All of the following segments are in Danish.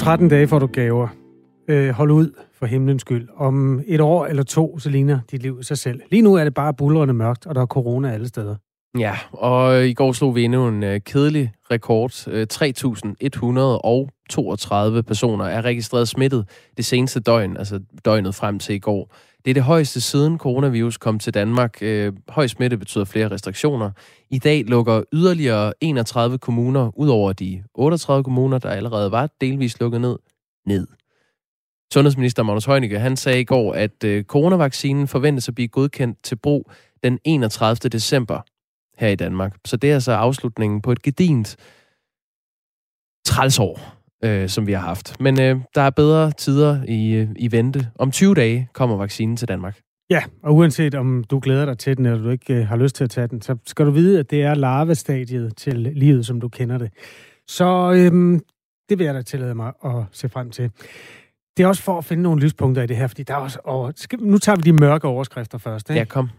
13 dage får du gaver. Øh, hold ud for himlens skyld. Om et år eller to, så ligner dit liv sig selv. Lige nu er det bare bullerende mørkt, og der er corona alle steder. Ja, og øh, i går slog vi endnu en øh, kedelig rekord. Øh, 3.132 personer er registreret smittet det seneste døgn, altså døgnet frem til i går. Det er det højeste siden coronavirus kom til Danmark. Høj smitte betyder flere restriktioner. I dag lukker yderligere 31 kommuner, ud over de 38 kommuner, der allerede var delvis lukket ned, ned. Sundhedsminister Magnus Heunicke, han sagde i går, at uh, coronavaccinen forventes at blive godkendt til brug den 31. december her i Danmark. Så det er altså afslutningen på et gedint trælsår, øh, som vi har haft. Men øh, der er bedre tider i, øh, i vente. Om 20 dage kommer vaccinen til Danmark. Ja, og uanset om du glæder dig til den, eller du ikke øh, har lyst til at tage den, så skal du vide, at det er larvestadiet til livet, som du kender det. Så øhm, det vil jeg da tillade mig at se frem til. Det er også for at finde nogle lyspunkter i det her, fordi der er også over... Nu tager vi de mørke overskrifter først. Ikke? Ja, kom.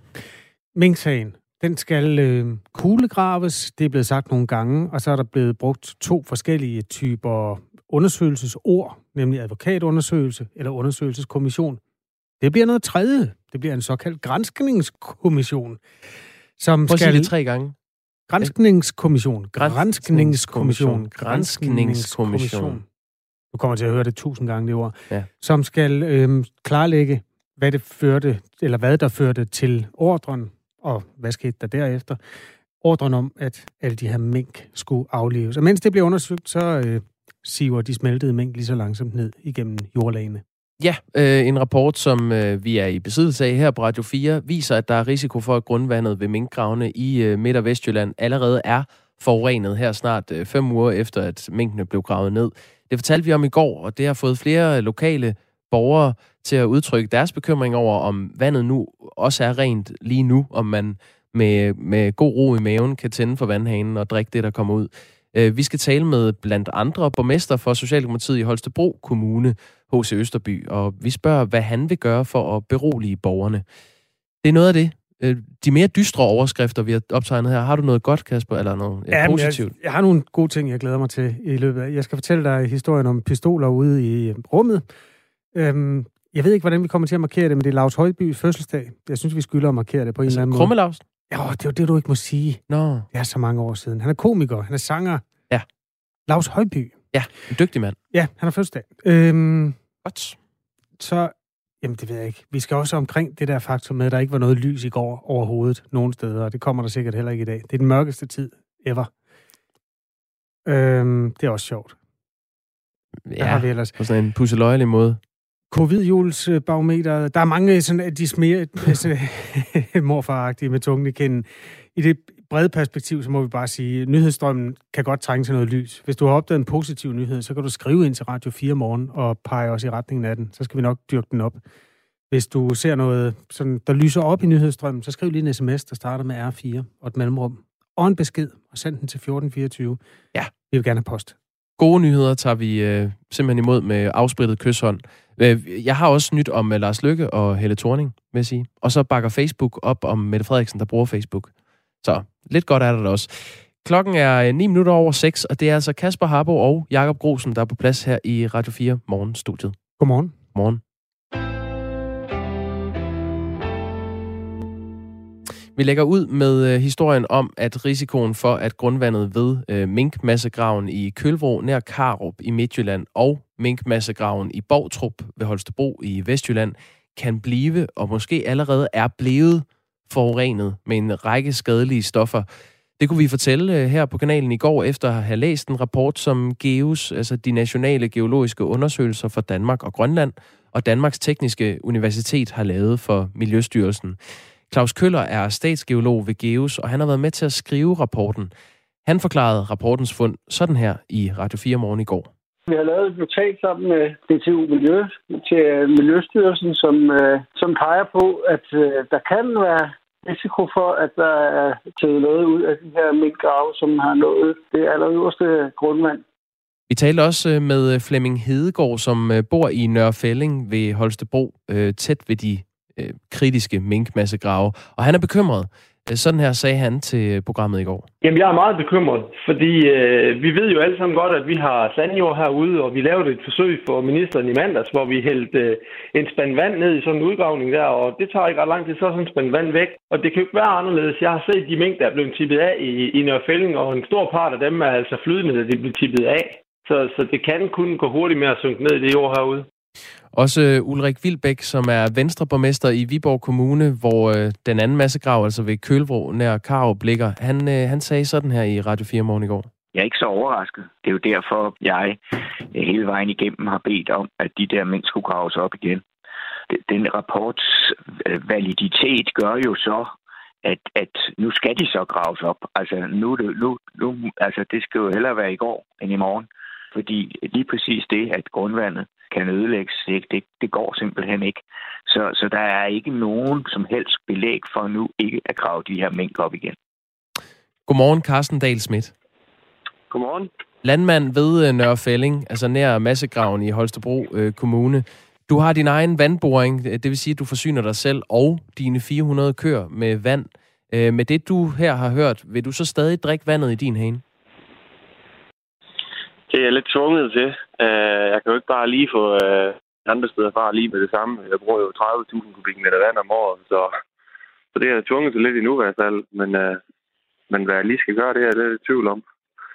Mink-sagen. Den skal øh, kuglegraves, det er blevet sagt nogle gange, og så er der blevet brugt to forskellige typer undersøgelsesord, nemlig advokatundersøgelse eller undersøgelseskommission. Det bliver noget tredje. Det bliver en såkaldt grænskningskommission, som Prøv skal... det tre gange. Grænskningskommission. Grænskningskommission. Grænskningskommission. Du kommer til at høre det tusind gange, det ord. Ja. Som skal øh, klarlægge, hvad det førte, eller hvad der førte til ordren, og hvad skete der derefter? Ordren om, at alle de her mink skulle afleves. Og mens det bliver undersøgt, så øh, siver de smeltede mink lige så langsomt ned igennem jordlagene. Ja, øh, en rapport, som øh, vi er i besiddelse af her på Radio 4, viser, at der er risiko for, at grundvandet ved minkgravene i øh, Midt- og Vestjylland allerede er forurenet her snart øh, fem uger efter, at minkene blev gravet ned. Det fortalte vi om i går, og det har fået flere lokale borgere til at udtrykke deres bekymring over, om vandet nu også er rent lige nu, om man med, med god ro i maven kan tænde for vandhanen og drikke det, der kommer ud. Øh, Vi skal tale med blandt andre borgmester for Socialdemokratiet i Holstebro Kommune, H.C. Østerby, og vi spørger, hvad han vil gøre for at berolige borgerne. Det er noget af det. Øh, De mere dystre overskrifter, vi har optegnet her, har du noget godt, Kasper, eller noget ja, positivt? Jeg, jeg har nogle gode ting, jeg glæder mig til i løbet af. Jeg skal fortælle dig historien om pistoler ude i rummet. Øhm, jeg ved ikke, hvordan vi kommer til at markere det, men det er Lars Højbys fødselsdag. Jeg synes, vi skylder at markere det på en Altså, eller anden måde. Krummelavs? Ja, det er jo det, du ikke må sige. Nå, Det er så mange år siden. Han er komiker, han er sanger. Ja. Lars Højby. ja, en dygtig mand. Ja, han har fødselsdag. Øhm, Godt. så, jamen det ved jeg ikke. Vi skal også omkring det der faktum med, at der ikke var noget lys i går overhovedet nogen steder, og det kommer der sikkert heller ikke i dag. Det er den mørkeste tid ever. Øhm, det er også sjovt. Hvad har vi Ja, ellers? på sådan en pusseløjelig måde. Covid-julesbarometer. Der er mange sådan, af de smer, altså, morfaragtige med tungen i kinden. I det brede perspektiv, så må vi bare sige, at nyhedsstrømmen kan godt trænge til noget lys. Hvis du har opdaget en positiv nyhed, så kan du skrive ind til Radio 4 morgen og pege os i retningen af den. Så skal vi nok dyrke den op. Hvis du ser noget, sådan, der lyser op i nyhedsstrømmen, så skriv lige en sms, der starter med R4 og et mellemrum. Og en besked, og send den til 1424. Ja. Vi vil gerne have post. Gode nyheder tager vi øh, simpelthen imod med afsprittet kysshånd. Øh, jeg har også nyt om øh, Lars Lykke og Helle Thorning, vil jeg sige. Og så bakker Facebook op om Mette Frederiksen, der bruger Facebook. Så lidt godt er der da også. Klokken er øh, 9 minutter over 6, og det er altså Kasper Harbo og Jakob Grosen, der er på plads her i Radio 4 Morgenstudiet. Godmorgen. Morgen. Vi lægger ud med øh, historien om, at risikoen for, at grundvandet ved øh, minkmassegraven i Kølvro nær Karup i Midtjylland og minkmassegraven i Borgtrup ved Holstebro i Vestjylland kan blive, og måske allerede er blevet, forurenet med en række skadelige stoffer. Det kunne vi fortælle øh, her på kanalen i går, efter at have læst en rapport, som GEUS, altså de nationale geologiske undersøgelser for Danmark og Grønland, og Danmarks Tekniske Universitet har lavet for Miljøstyrelsen. Claus Køller er statsgeolog ved GEUS, og han har været med til at skrive rapporten. Han forklarede rapportens fund sådan her i Radio 4 morgen i går. Vi har lavet et notat sammen med DTU Miljø til Miljøstyrelsen, som, øh, som peger på, at øh, der kan være risiko for, at der er taget noget ud af de her minkgrave, som har nået det allerøverste grundvand. Vi talte også øh, med Flemming Hedegaard, som øh, bor i Nørrefælling ved Holstebro, øh, tæt ved de øh, kritiske minkmassegrave. Og han er bekymret. Øh, sådan her sagde han til programmet i går. Jamen, jeg er meget bekymret, fordi øh, vi ved jo alle sammen godt, at vi har sandjord herude, og vi lavede et forsøg for ministeren i mandags, hvor vi hældte øh, en spand vand ned i sådan en udgravning der, og det tager ikke ret lang tid, så er sådan en spand vand væk. Og det kan jo ikke være anderledes. Jeg har set de mængder, der er blevet tippet af i, i Nørfælling, og en stor part af dem er altså flydende, da de blev tippet af. Så, så det kan kun gå hurtigt med at synke ned i det jord herude. Også øh, Ulrik Vilbæk, som er venstreborgmester i Viborg Kommune, hvor øh, den anden massegrav, altså ved Kølvro nær Karup ligger, han, øh, han sagde sådan her i Radio 4 morgen i går. Jeg er ikke så overrasket. Det er jo derfor, jeg øh, hele vejen igennem har bedt om, at de der mænd skulle graves op igen. Den rapports øh, validitet gør jo så, at, at nu skal de så graves op. Altså, nu, nu, nu, altså, det skal jo hellere være i går end i morgen. Fordi lige præcis det, at grundvandet kan ødelægges, det, det, det går simpelthen ikke. Så, så der er ikke nogen som helst belæg for nu ikke at grave de her mink op igen. Godmorgen, Carsten Dahl Schmidt. Godmorgen. Landmand ved øh, Nørrefælling, altså nær Massegraven i Holstebro øh, Kommune. Du har din egen vandboring, det vil sige, at du forsyner dig selv og dine 400 køer med vand. Øh, med det, du her har hørt, vil du så stadig drikke vandet i din hane? Det er jeg lidt tvunget til. Uh, jeg kan jo ikke bare lige få uh, andre steder fra lige med det samme. Jeg bruger jo 30.000 kubikmeter vand om året, så, så det er jeg tvunget til lidt i nu i hvert fald. Men, uh, men hvad jeg lige skal gøre, det er det er tvivl om.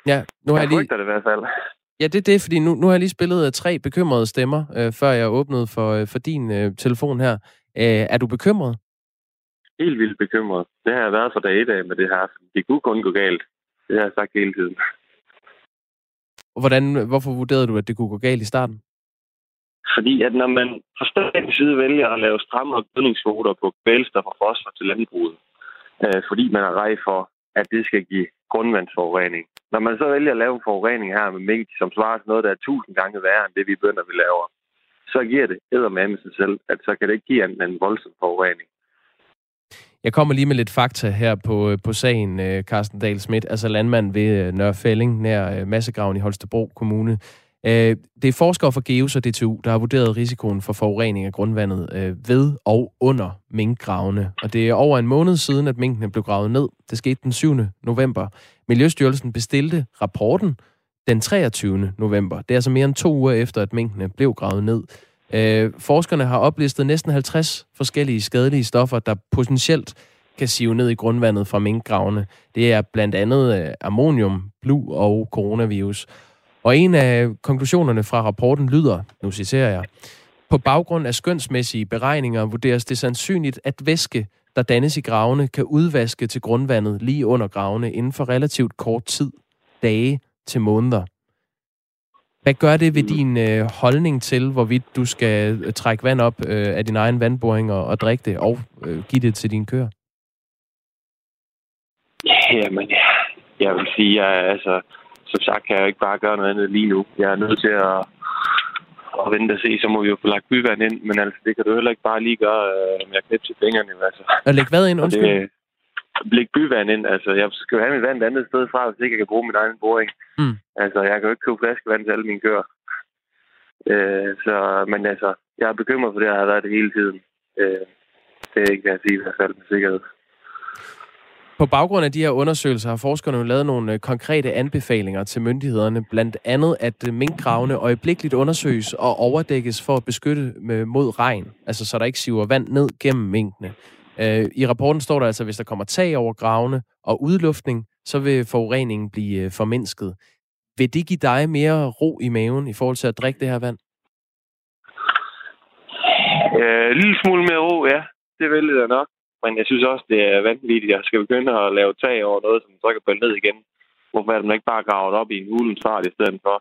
Ja, nu har jeg, jeg lige... det i hvert fald. Ja, det er det, fordi nu, nu har jeg lige spillet uh, tre bekymrede stemmer, uh, før jeg åbnede for, uh, for din uh, telefon her. Uh, er du bekymret? Helt vildt bekymret. Det har jeg været for dag et af med det her. Det kunne kun gå galt. Det har jeg sagt hele tiden. Hvordan, hvorfor vurderede du, at det kunne gå galt i starten? Fordi at når man fra statens side vælger at lave stramme gødningskvoter på kvælstof og fosfor til landbruget, øh, fordi man er rej for, at det skal give grundvandsforurening. Når man så vælger at lave en forurening her med mink, som svarer til noget, der er tusind gange værre end det, vi bønder vi laver, så giver det med sig selv, at så kan det ikke give en voldsom forurening. Jeg kommer lige med lidt fakta her på, øh, på sagen, øh, Carsten Dahl Schmidt, altså landmand ved øh, nær øh, Massegraven i Holstebro Kommune. Øh, det er forskere fra GEUS og DTU, der har vurderet risikoen for forurening af grundvandet ved og under minkgravene. Og det er over en måned siden, at minkene blev gravet ned. Det skete den 7. november. Miljøstyrelsen bestilte rapporten den 23. november. Det er altså mere end to uger efter, at minkene blev gravet ned. Øh, forskerne har oplistet næsten 50 forskellige skadelige stoffer, der potentielt kan sive ned i grundvandet fra minkgravene. Det er blandt andet øh, ammonium, blu og coronavirus. Og en af konklusionerne fra rapporten lyder, nu citerer jeg, på baggrund af skønsmæssige beregninger vurderes det sandsynligt, at væske, der dannes i gravene, kan udvaske til grundvandet lige under gravene inden for relativt kort tid, dage til måneder. Hvad gør det ved mm. din øh, holdning til, hvorvidt du skal øh, trække vand op øh, af din egen vandboring og, og drikke det, og øh, give det til dine køer? Jamen, ja, jeg vil sige, at altså, som sagt kan jeg ikke bare gøre noget andet lige nu. Jeg er nødt til at, at vente og se, så må vi jo få lagt byvand ind, men altså, det kan du heller ikke bare lige gøre øh, med at til fingrene. Altså. Og lægge hvad ind, undskyld? Det, lægge byvand ind. Altså, jeg skal jo have mit vand et andet sted fra, hvis ikke jeg kan bruge min egen boring. Mm. Altså, jeg kan jo ikke købe flaskevand til alle mine køer. Øh, så, men altså, jeg er bekymret for det, jeg har været det hele tiden. Øh, det er ikke, jeg sige, i hvert fald med sikkerhed. På baggrund af de her undersøgelser har forskerne jo lavet nogle øh, konkrete anbefalinger til myndighederne, blandt andet at øh, minkgravene øjeblikkeligt undersøges og overdækkes for at beskytte mod regn, altså så der ikke siver vand ned gennem minkene. Øh, I rapporten står der altså, at hvis der kommer tag over gravene og udluftning, så vil forureningen blive øh, formindsket. Vil det give dig mere ro i maven i forhold til at drikke det her vand? Øh, en lille smule mere ro, ja. Det vil det nok. Men jeg synes også, det er vanvittigt, at jeg skal begynde at lave tag over noget, som så kan falde ned igen. Hvorfor er det ikke bare gravet op i en hulens fart i stedet for?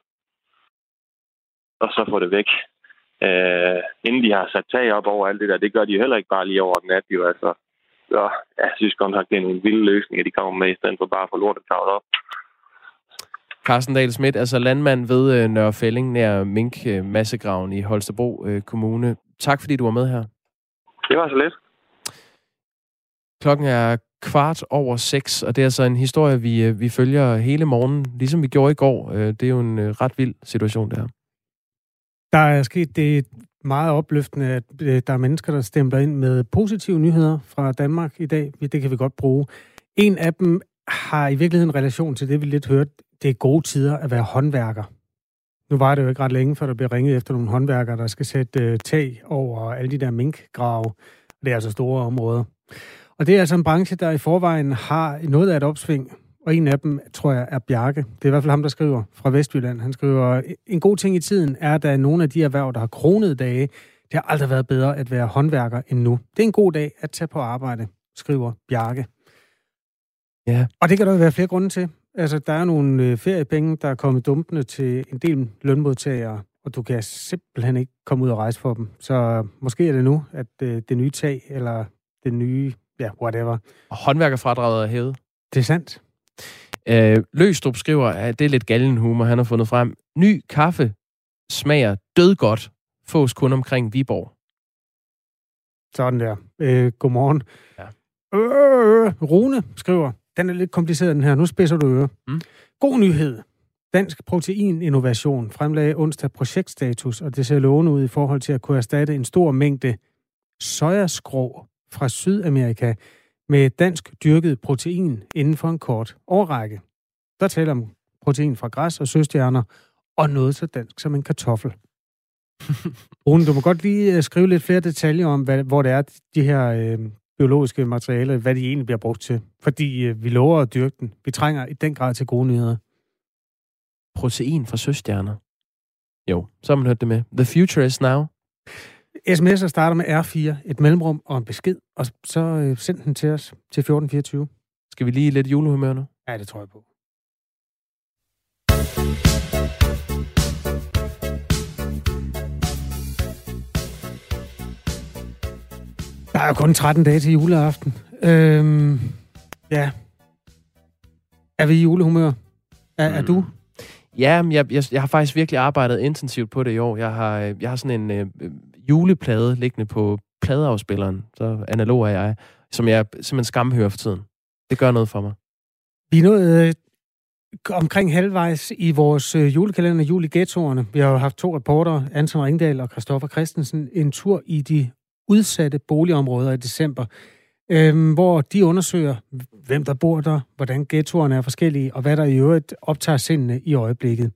Og så få det væk øh, inden de har sat tag op over alt det der. Det gør de heller ikke bare lige over den nat, jo altså. Så jeg synes godt nok, det er en vild løsning, at de kommer med, i stedet for bare at få lortet taget op. Carsten Dahl Schmidt, altså landmand ved øh, Nørrefælling nær Mink øh, Massegraven i Holstebro øh, Kommune. Tak fordi du var med her. Det var så lidt. Klokken er kvart over seks, og det er altså en historie, vi, vi følger hele morgen, ligesom vi gjorde i går. Det er jo en ret vild situation, det her. Der er sket det meget opløftende, at øh, der er mennesker, der stempler ind med positive nyheder fra Danmark i dag. Det kan vi godt bruge. En af dem har i virkeligheden relation til det, vi lidt hørte. Det er gode tider at være håndværker. Nu var det jo ikke ret længe, før der bliver ringet efter nogle håndværkere, der skal sætte øh, tag over alle de der minkgrave. Det er altså store områder. Og det er altså en branche, der i forvejen har noget af et opsving. Og en af dem, tror jeg, er Bjarke. Det er i hvert fald ham, der skriver fra Vestjylland. Han skriver, en god ting i tiden er, at der er nogle af de erhverv, der har kronet dage. Det har aldrig været bedre at være håndværker end nu. Det er en god dag at tage på arbejde, skriver Bjarke. Ja. Og det kan der være flere grunde til. Altså, der er nogle øh, feriepenge, der er kommet dumpende til en del lønmodtagere, og du kan simpelthen ikke komme ud og rejse for dem. Så måske er det nu, at øh, det nye tag, eller det nye, ja, whatever. Håndværkerfradraget er hævet. Det er sandt. Øh, Løstrup skriver, at det er lidt gallen humor, han har fundet frem. Ny kaffe smager død godt, fås kun omkring Viborg. Sådan der. Øh, godmorgen. Ja. Øh, Rune skriver, den er lidt kompliceret den her, nu spidser du øre. Mm. God nyhed. Dansk Proteininnovation fremlagde onsdag projektstatus, og det ser lovende ud i forhold til at kunne erstatte en stor mængde sojaskrå fra Sydamerika med dansk dyrket protein inden for en kort årrække. Der taler om protein fra græs og søstjerner, og noget så dansk som en kartoffel. Rune, du må godt lige øh, skrive lidt flere detaljer om, hvad, hvor det er, de her øh, biologiske materialer, hvad de egentlig bliver brugt til. Fordi øh, vi lover at dyrke den. Vi trænger i den grad til gode nyheder. Protein fra søstjerner. Jo, så har man hørt det med. The future is now. SMS'er starter med R4, et mellemrum og en besked, og så øh, send den til os til 1424. Skal vi lige lidt julehumør nu? Ja, det tror jeg på. Der er jo kun 13 dage til juleaften. Øhm, ja. Er vi i julehumør? Er, mm. er du? Ja, men jeg, jeg, jeg har faktisk virkelig arbejdet intensivt på det i år. Jeg har, øh, jeg har sådan en øh, juleplade liggende på pladeafspilleren, så analog er jeg, som jeg simpelthen skamhører for tiden. Det gør noget for mig. Vi er nået øh, omkring halvvejs i vores øh, julekalender, Juleghettoerne. Vi har jo haft to reporter, Anton Ringdal og Christoffer Christensen, en tur i de udsatte boligområder i december, øh, hvor de undersøger, hvem der bor der, hvordan ghettoerne er forskellige, og hvad der i øvrigt optager sindene i øjeblikket.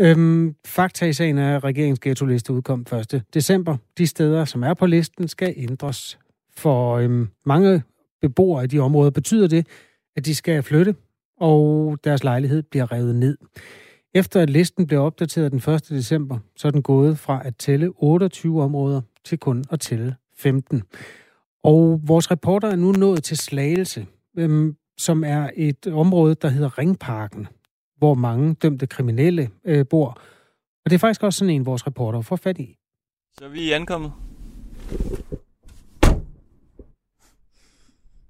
Øhm, fakta i sagen er, at regeringens ghetto-liste udkom 1. december. De steder, som er på listen, skal ændres. For øhm, mange beboere i de områder betyder det, at de skal flytte, og deres lejlighed bliver revet ned. Efter at listen blev opdateret den 1. december, så er den gået fra at tælle 28 områder til kun at tælle 15. Og vores reporter er nu nået til Slagelse, øhm, som er et område, der hedder Ringparken, hvor mange dømte kriminelle øh, bor. Og det er faktisk også sådan en, vores reporter får fat i. Så er vi ankommet.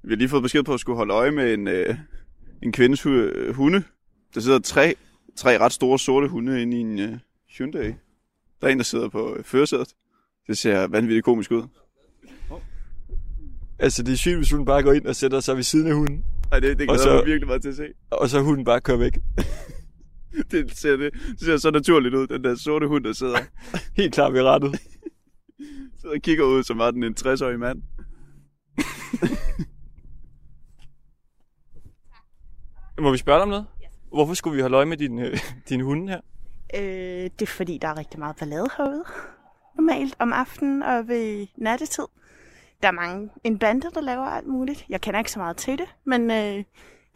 Vi har lige fået besked på at skulle holde øje med en, øh, en kvindes hu- hunde. Der sidder tre, tre ret store sorte hunde inde i en øh, Hyundai. Der er en, der sidder på øh, førersædet. Det ser vanvittigt komisk ud. Altså, det er sygt, hvis hun bare går ind og sætter sig ved siden af hunden, Ej, det, det Og glæder så- mig virkelig meget til at se. og så hunden bare kører væk. Det ser, det, det ser så naturligt ud, den der sorte hund, der sidder, Helt klar ved rettet. sidder og kigger ud, som var den en 60-årig mand. Må vi spørge dig om noget? Hvorfor skulle vi holde øje med din, øh, din hunde her? Øh, det er fordi, der er rigtig meget ballade herude. Normalt om aftenen og ved nattetid. Der er mange, en bande, der laver alt muligt. Jeg kender ikke så meget til det, men øh,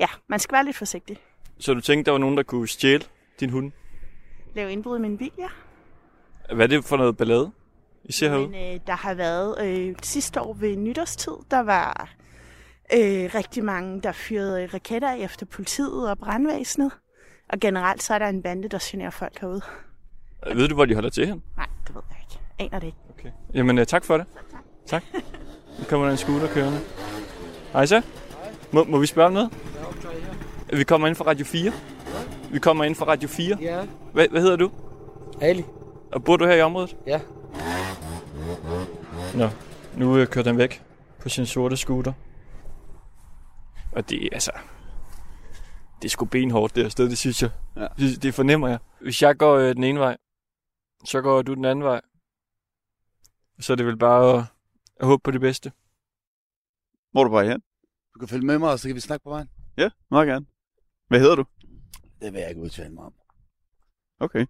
ja, man skal være lidt forsigtig. Så du tænkte, der var nogen, der kunne stjæle din hund? Lave indbrud i min bil, ja. Hvad er det for noget ballade, I ser herude? Men øh, der har været øh, sidste år ved nytårstid, der var øh, rigtig mange, der fyrede øh, raketter efter politiet og brandvæsenet. Og generelt så er der en bande, der generer folk herude. Ved du, hvor de holder til hen? Nej, det ved jeg ikke. Aner det ikke. Okay. Jamen, øh, tak for det. Tak. Nu kommer der en scooter kørende. Hej så. Må, må vi spørge om noget? Vi kommer ind fra Radio 4. Vi kommer ind fra Radio 4. Ja, Hvad, hvad hedder du? Ali. Og bor du her i området? Ja. Nå, nu øh, kører den væk på sin sorte scooter. Og det er altså... Det er sgu benhårdt det her sted, det synes jeg. Ja. Det, det fornemmer jeg. Hvis jeg går øh, den ene vej, Så går du den anden vej. Så er det vel bare at, at håbe på det bedste. Hvor er du bare hen? Du kan følge med mig, og så kan vi snakke på vejen. Ja, meget gerne. Hvad hedder du? Det vil jeg ikke udtale mig om. Okay.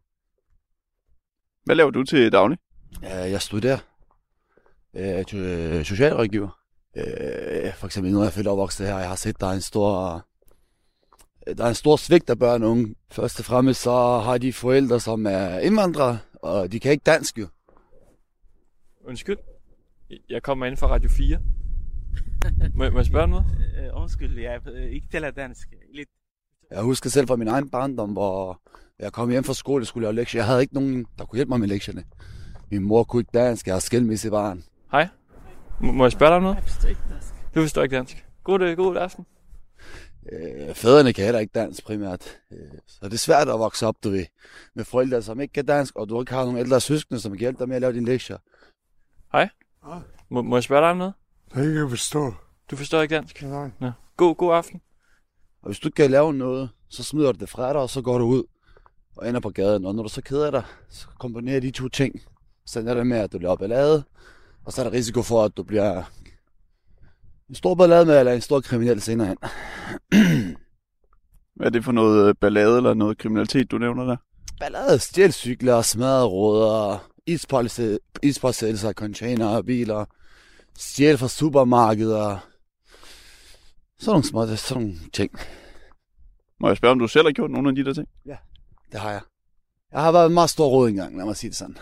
Hvad laver du til daglig? Jeg studerer. Jeg er øh, socialrådgiver. Øh, For eksempel nu er jeg født og opvokset her, og jeg har set, der er en stor... Der er en stor svigt af børn og unge. Først og fremmest så har de forældre, som er indvandrere, og de kan ikke dansk jo. Undskyld. Jeg kommer ind fra Radio 4. må, må jeg spørge noget? Øh, undskyld, jeg ikke taler dansk. Lidt. Jeg husker selv fra min egen barndom, hvor jeg kom hjem fra skole og skulle lave lektier. Jeg havde ikke nogen, der kunne hjælpe mig med lektierne. Min mor kunne ikke dansk, jeg har skilmisse barn. Hej. Må, må jeg spørge dig om noget? Jeg forstår ikke dansk. Du forstår ikke dansk. God, øh, god aften. Øh, fædrene kan heller ikke dansk primært. Øh, så det er svært at vokse op, du ved, med forældre, som ikke kan dansk, og du ikke har nogen ældre søskende, som kan hjælpe dig med at lave dine lektier. Hej. Må, må jeg spørge dig om noget? Det kan jeg forstå. Du forstår ikke dansk? Nej. Nå. God, god aften. Og hvis du ikke kan lave noget, så smider du det fra dig, og så går du ud og ender på gaden. Og når du så keder dig, så kombinerer de to ting. Så ender det med, at du laver ballade, og så er der risiko for, at du bliver en stor ballade med, eller en stor kriminel senere hen. Hvad er det for noget øh, ballade eller noget kriminalitet, du nævner der? Ballade, stjælcykler, smadreråder, ispåsættelser af container biler, stjæl fra supermarkeder. Sådan nogle små, sådan nogle ting. Må jeg spørge, om du selv har gjort nogle af de der ting? Det har jeg. Jeg har været en meget stor råd engang, lad mig sige det sådan.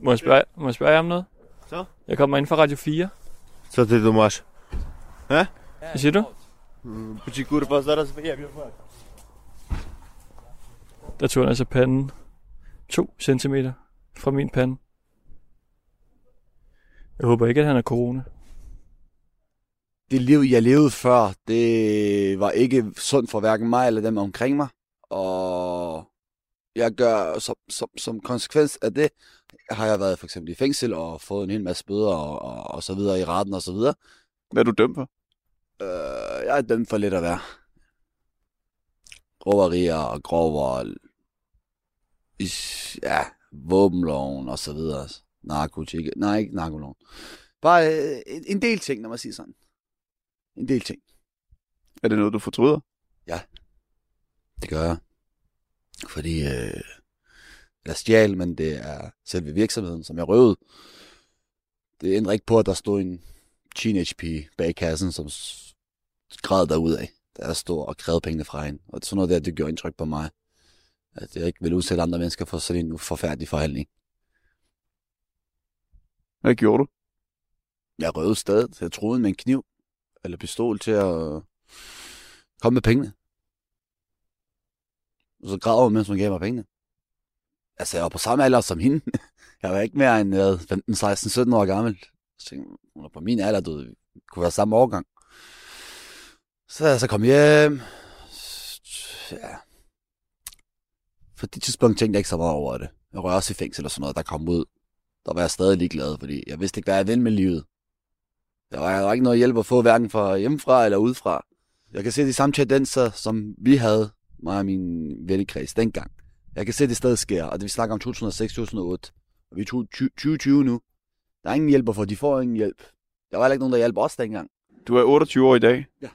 Må jeg spørge, må jeg spørge jer om noget? Så? Jeg kommer ind fra Radio 4. Co ty tu masz? He? Hvad siger du? Bo ci kurwa zaraz wyjebię w łeb. Der tog han altså panden 2 cm fra min pande. Jeg håber ikke, at han har corona. Det liv, jeg levede før, det var ikke sundt for hverken mig eller dem omkring mig. Og jeg gør, som, som, som konsekvens af det, har jeg været for eksempel i fængsel og fået en hel masse bøder og, og, og så videre i retten og så videre. Hvad er du dømt for? Øh, jeg er dømt for lidt at være. Roverier og grov vold. Is- Ja, våbenloven og så videre. Narkotik. Nej, ikke narkoloven. Bare øh, en- en del ting, når man siger sådan. En del ting. Er det noget, du fortryder? Det gør jeg. Fordi øh, jeg stjal, men det er selve virksomheden, som jeg røvede. Det ændrer ikke på, at der stod en teenage pige bag kassen, som græd derudad, da jeg stod og krævede pengene fra hende. Og sådan noget der, det gjorde indtryk på mig. At jeg ikke vil udsætte andre mennesker for sådan en forfærdelig forhandling. Hvad gjorde du? Jeg røvede stadig. Jeg troede med en kniv eller pistol til at komme med pengene. Og så græd hun, mens hun gav mig pengene. Altså, jeg var på samme alder som hende. Jeg var ikke mere end hvad, 15, 16, 17 år gammel. Så tænkte, jeg, hun er på min alder, du kunne være samme årgang. Så da jeg så kom hjem, ja, for det tidspunkt tænkte jeg ikke så meget over det. Jeg røg også i fængsel og sådan noget, der kom ud. Der var jeg stadig ligeglad, fordi jeg vidste ikke, hvad jeg ville med livet. Der var, der var ikke noget hjælp at få, hverken fra hjemmefra eller udefra. Jeg kan se de samme tendenser, som vi havde, mig og min vennekreds dengang. Jeg kan se, det stadig sker, og det vi snakker om 2006-2008. Og vi er 2020 nu. Der er ingen hjælp at få, de får ingen hjælp. Der var heller ikke nogen, der hjalp os dengang. Du er 28 år i dag. Ja.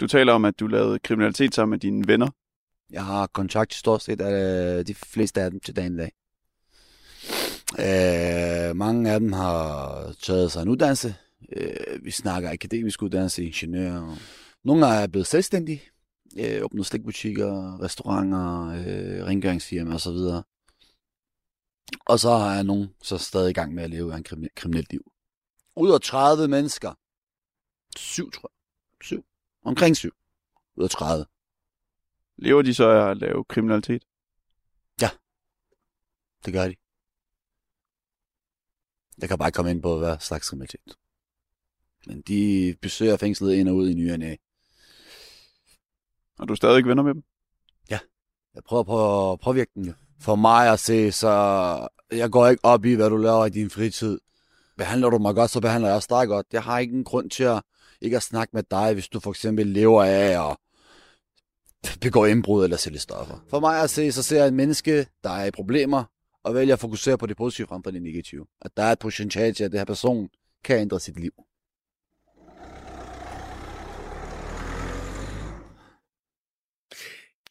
Du taler om, at du lavede kriminalitet sammen med dine venner. Jeg har kontakt til stort set af de fleste af dem til dagen i dag. Øh, mange af dem har taget sig en uddannelse. Øh, vi snakker akademisk uddannelse, ingeniør. Nogle er blevet selvstændige. Øh, åbnet slikbutikker, restauranter, øh, rengøringsfirmaer osv. Og så er nogen så stadig i gang med at leve en kriminelt liv. Ud af 30 mennesker. Syv, tror jeg. Syv. Omkring syv. Ud af 30. Lever de så af at lave kriminalitet? Det gør de. Jeg kan bare ikke komme ind på, hvad slags kriminalitet. Men de besøger fængslet ind og ud i ny og. Og du er stadig venner med dem? Jeg prøver på at påvirke dem. For mig at se, så jeg går ikke op i, hvad du laver i din fritid. behandler du mig godt, så behandler jeg også dig godt. Jeg har ingen grund til at ikke at snakke med dig, hvis du for eksempel lever af at begå indbrud eller sælge stoffer. For mig at se, så ser jeg et menneske, der er i problemer, og vælger at fokusere på det positive frem for det negative. At der er et potentiale til, at det her person kan ændre sit liv.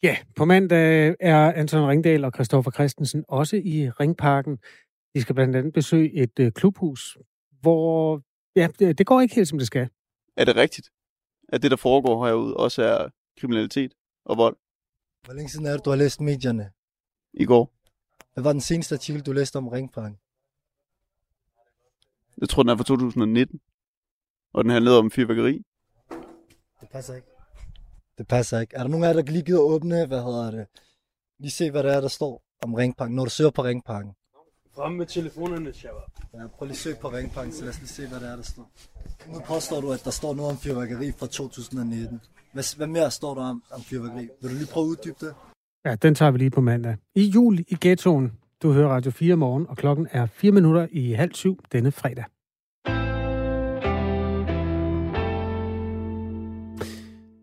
Ja, på mandag er Anton Ringdal og Christoffer Christensen også i Ringparken. De skal blandt andet besøge et øh, klubhus, hvor ja, det går ikke helt, som det skal. Er det rigtigt, at det, der foregår herude, også er kriminalitet og vold? Hvor længe siden er det, du har læst medierne? I går. Hvad var den seneste artikel, du læste om Ringparken? Jeg tror, den er fra 2019. Og den handlede om fyrværkeri. Det passer ikke. Det passer ikke. Er der nogen af jer, der lige gider åbne, hvad hedder det? Lige se, hvad der er, der står om Ringparken, når du søger på Ringparken. Frem med telefonerne, Shabba. Ja, prøv lige at søge på Ringparken, så lad os lige se, hvad der er, der står. Nu påstår du, at der står noget om fyrværkeri fra 2019. Hvad, hvad mere står der om, om fyrværkeri? Vil du lige prøve at uddybe det? Ja, den tager vi lige på mandag. I jul i ghettoen. Du hører Radio 4 morgen, og klokken er 4 minutter i halv syv denne fredag.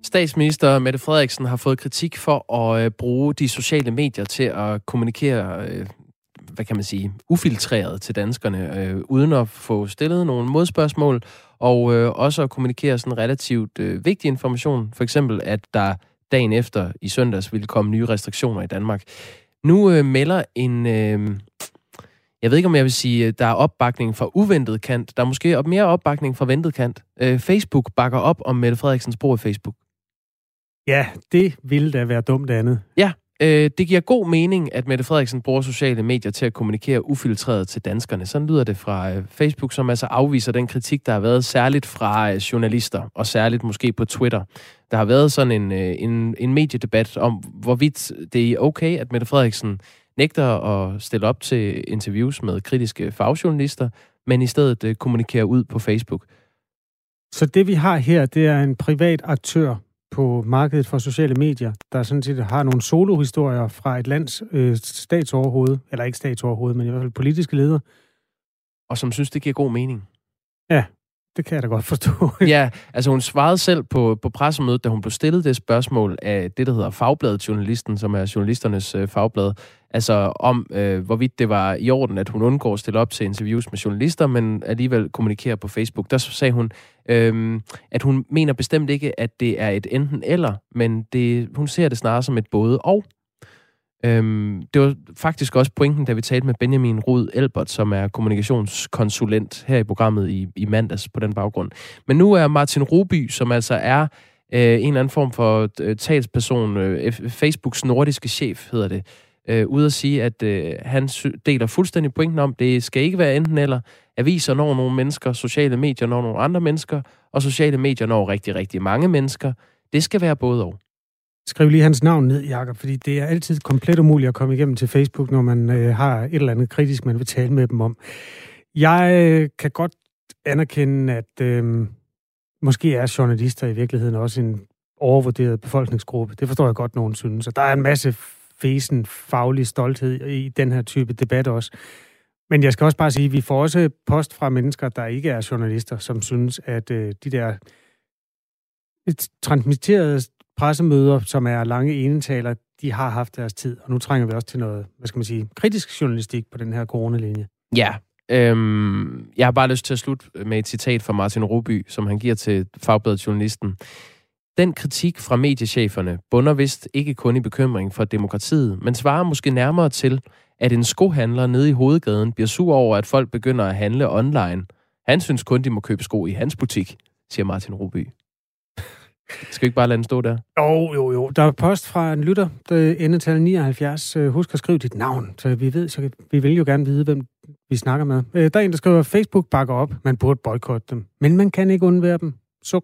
Statsminister Mette Frederiksen har fået kritik for at øh, bruge de sociale medier til at kommunikere, øh, hvad kan man sige, ufiltreret til danskerne, øh, uden at få stillet nogle modspørgsmål, og øh, også at kommunikere sådan relativt øh, vigtig information. For eksempel, at der dagen efter i søndags ville komme nye restriktioner i Danmark. Nu øh, melder en... Øh, jeg ved ikke, om jeg vil sige, der er opbakning fra uventet kant. Der er måske op- mere opbakning fra ventet kant. Øh, Facebook bakker op om Mette Frederiksens brug af Facebook. Ja, det ville da være dumt andet. Ja, øh, det giver god mening, at Mette Frederiksen bruger sociale medier til at kommunikere ufiltreret til danskerne. Sådan lyder det fra øh, Facebook, som altså afviser den kritik, der har været særligt fra øh, journalister, og særligt måske på Twitter. Der har været sådan en, øh, en, en mediedebat om, hvorvidt det er okay, at Mette Frederiksen nægter at stille op til interviews med kritiske fagjournalister, men i stedet øh, kommunikerer ud på Facebook. Så det vi har her, det er en privat aktør på markedet for sociale medier, der sådan set har nogle solohistorier fra et lands øh, statsoverhoved, eller ikke statsoverhoved, men i hvert fald politiske leder. Og som synes, det giver god mening. Ja, det kan jeg da godt forstå. ja, altså hun svarede selv på, på pressemødet, da hun blev stillet det spørgsmål af det, der hedder Fagbladet Journalisten, som er journalisternes øh, fagblad, altså om, øh, hvorvidt det var i orden, at hun undgår at stille op til interviews med journalister, men alligevel kommunikerer på Facebook. Der sagde hun, øh, at hun mener bestemt ikke, at det er et enten eller, men det, hun ser det snarere som et både og. Øhm, det var faktisk også pointen, da vi talte med Benjamin Rud Elbert, som er kommunikationskonsulent her i programmet i, i mandags på den baggrund. Men nu er Martin Ruby, som altså er øh, en eller anden form for øh, talsperson, øh, Facebooks nordiske chef hedder det, øh, ude at sige, at øh, han deler fuldstændig pointen om, det skal ikke være enten eller. Aviser når nogle mennesker, sociale medier når nogle andre mennesker, og sociale medier når rigtig, rigtig mange mennesker. Det skal være både og. Skriv lige hans navn ned, Jakob, fordi det er altid komplet umuligt at komme igennem til Facebook, når man øh, har et eller andet kritisk, man vil tale med dem om. Jeg øh, kan godt anerkende, at øh, måske er journalister i virkeligheden også en overvurderet befolkningsgruppe. Det forstår jeg godt, nogen synes. Og der er en masse fesen faglig stolthed i den her type debat også. Men jeg skal også bare sige, at vi får også post fra mennesker, der ikke er journalister, som synes, at øh, de der transmitterede pressemøder, som er lange enetaler, de har haft deres tid. Og nu trænger vi også til noget, hvad skal man sige, kritisk journalistik på den her coronalinje. Ja, øhm, jeg har bare lyst til at slutte med et citat fra Martin Roby, som han giver til Fagbladet Journalisten. Den kritik fra mediecheferne bunder vist ikke kun i bekymring for demokratiet, men svarer måske nærmere til, at en skohandler nede i hovedgaden bliver sur over, at folk begynder at handle online. Han synes kun, de må købe sko i hans butik, siger Martin Ruby. Skal vi ikke bare lade den stå der? Jo, jo, jo. Der er post fra en lytter, der endetal 79. Husk at skrive dit navn, så vi ved, så vi vil jo gerne vide, hvem vi snakker med. Der er en, der skriver, Facebook bakker op. Man burde boykotte dem. Men man kan ikke undvære dem. Suk.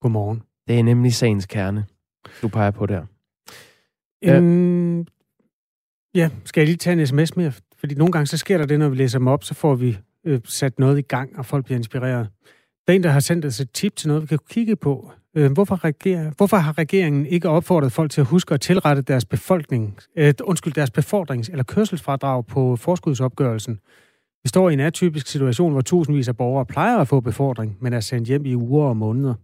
Godmorgen. Det er nemlig sagens kerne, du peger på der. En... Ja. ja, skal jeg lige tage en sms mere? Fordi nogle gange så sker der det, når vi læser dem op, så får vi øh, sat noget i gang, og folk bliver inspireret. Der er en, der har sendt os et tip til noget, vi kan kigge på. Øh, hvorfor, reger, hvorfor har regeringen ikke opfordret folk til at huske at tilrette deres befolkning, øh, undskyld, deres befordrings- eller kørselsfradrag på forskudsopgørelsen? Vi står i en atypisk situation, hvor tusindvis af borgere plejer at få befordring, men er sendt hjem i uger og måneder.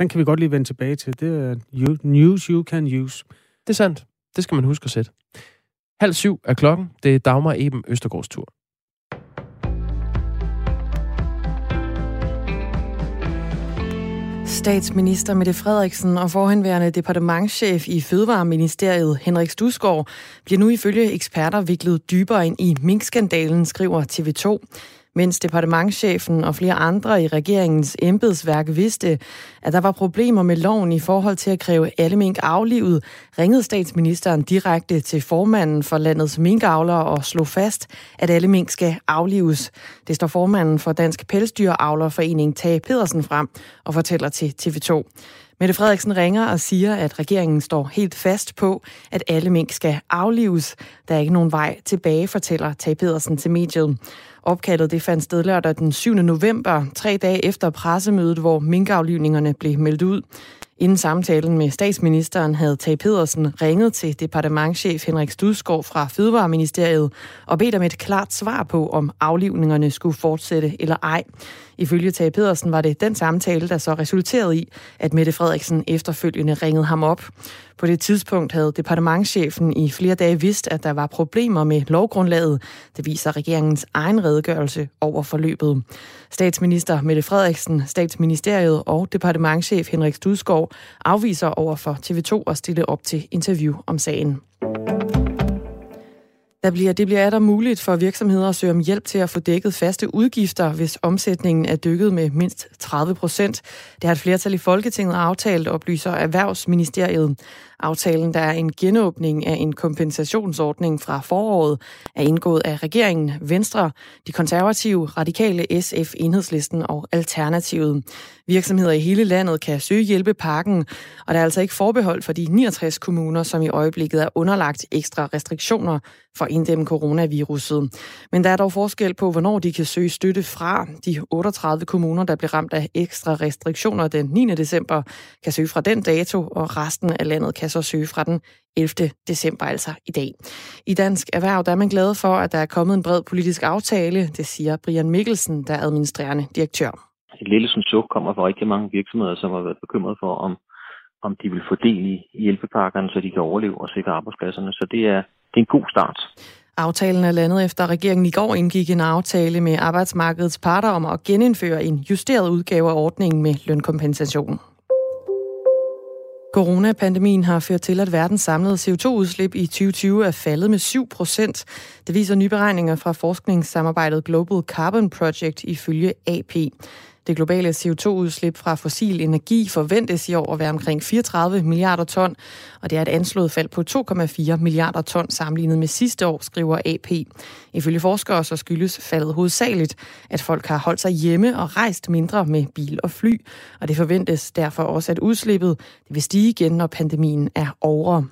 Den kan vi godt lige vende tilbage til. Det er news you can use. Det er sandt. Det skal man huske at sætte. Halv syv er klokken. Det er Dagmar Eben Østergaards tur. Statsminister Mette Frederiksen og forhenværende departementschef i Fødevareministeriet Henrik Stusgaard bliver nu ifølge eksperter viklet dybere ind i minkskandalen, skriver TV2 mens departementschefen og flere andre i regeringens embedsværk vidste, at der var problemer med loven i forhold til at kræve alle mink aflivet, ringede statsministeren direkte til formanden for landets minkavlere og slog fast, at alle mink skal aflives. Det står formanden for Dansk Pelsdyravlerforening Tage Pedersen frem og fortæller til TV2. Mette Frederiksen ringer og siger, at regeringen står helt fast på, at alle mink skal aflives. Der er ikke nogen vej tilbage, fortæller Tage Pedersen til mediet. Opkaldet det fandt sted lørdag den 7. november, tre dage efter pressemødet, hvor minkaflivningerne blev meldt ud. Inden samtalen med statsministeren havde Tage Pedersen ringet til departementchef Henrik Studsgaard fra Fødevareministeriet og bedt om et klart svar på, om aflivningerne skulle fortsætte eller ej. Ifølge Tage Pedersen var det den samtale, der så resulterede i, at Mette Frederiksen efterfølgende ringede ham op. På det tidspunkt havde departementschefen i flere dage vidst, at der var problemer med lovgrundlaget. Det viser regeringens egen redegørelse over forløbet. Statsminister Mette Frederiksen, statsministeriet og departementschef Henrik Studskov afviser over for TV2 at stille op til interview om sagen. Der bliver, det bliver der muligt for virksomheder at søge om hjælp til at få dækket faste udgifter, hvis omsætningen er dykket med mindst 30 procent. Det har et flertal i Folketinget aftalt, oplyser Erhvervsministeriet. Aftalen, der er en genåbning af en kompensationsordning fra foråret, er indgået af regeringen, Venstre, de konservative, radikale, SF, Enhedslisten og Alternativet. Virksomheder i hele landet kan søge hjælpepakken, og der er altså ikke forbehold for de 69 kommuner, som i øjeblikket er underlagt ekstra restriktioner for inddæmme coronaviruset. Men der er dog forskel på, hvornår de kan søge støtte fra. De 38 kommuner, der blev ramt af ekstra restriktioner den 9. december, kan søge fra den dato, og resten af landet kan så søge fra den 11. december, altså i dag. I Dansk Erhverv der er man glad for, at der er kommet en bred politisk aftale, det siger Brian Mikkelsen, der er administrerende direktør. Et lille som suk kommer fra rigtig mange virksomheder, som har været bekymret for, om, om de vil få del i hjælpepakkerne, så de kan overleve og sikre arbejdspladserne. Så det er, det er en god start. Aftalen er landet efter, at regeringen i går indgik en aftale med arbejdsmarkedets parter om at genindføre en justeret udgave af ordningen med lønkompensation. Coronapandemien har ført til, at verdens samlede CO2-udslip i 2020 er faldet med 7 procent. Det viser nye beregninger fra forskningssamarbejdet Global Carbon Project ifølge AP. Det globale CO2-udslip fra fossil energi forventes i år at være omkring 34 milliarder ton, og det er et anslået fald på 2,4 milliarder ton sammenlignet med sidste år, skriver AP. Ifølge forskere så skyldes faldet hovedsageligt, at folk har holdt sig hjemme og rejst mindre med bil og fly, og det forventes derfor også, at udslippet det vil stige igen, når pandemien er over.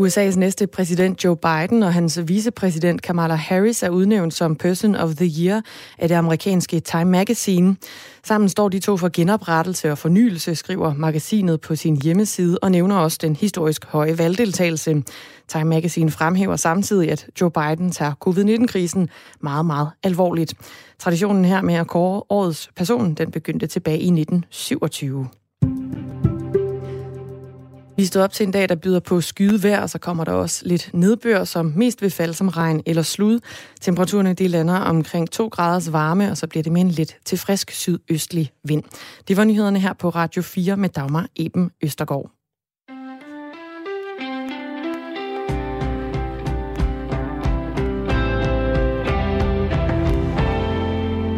USA's næste præsident Joe Biden og hans vicepræsident Kamala Harris er udnævnt som Person of the Year af det amerikanske Time Magazine. Sammen står de to for genoprettelse og fornyelse, skriver magasinet på sin hjemmeside og nævner også den historisk høje valgdeltagelse. Time Magazine fremhæver samtidig, at Joe Biden tager covid-19-krisen meget, meget alvorligt. Traditionen her med at kåre årets person, den begyndte tilbage i 1927. Vi står op til en dag, der byder på skyde vejr, og så kommer der også lidt nedbør, som mest vil falde som regn eller slud. Temperaturerne de lander omkring 2 graders varme, og så bliver det med en lidt til frisk sydøstlig vind. Det var nyhederne her på Radio 4 med Dagmar Eben Østergaard.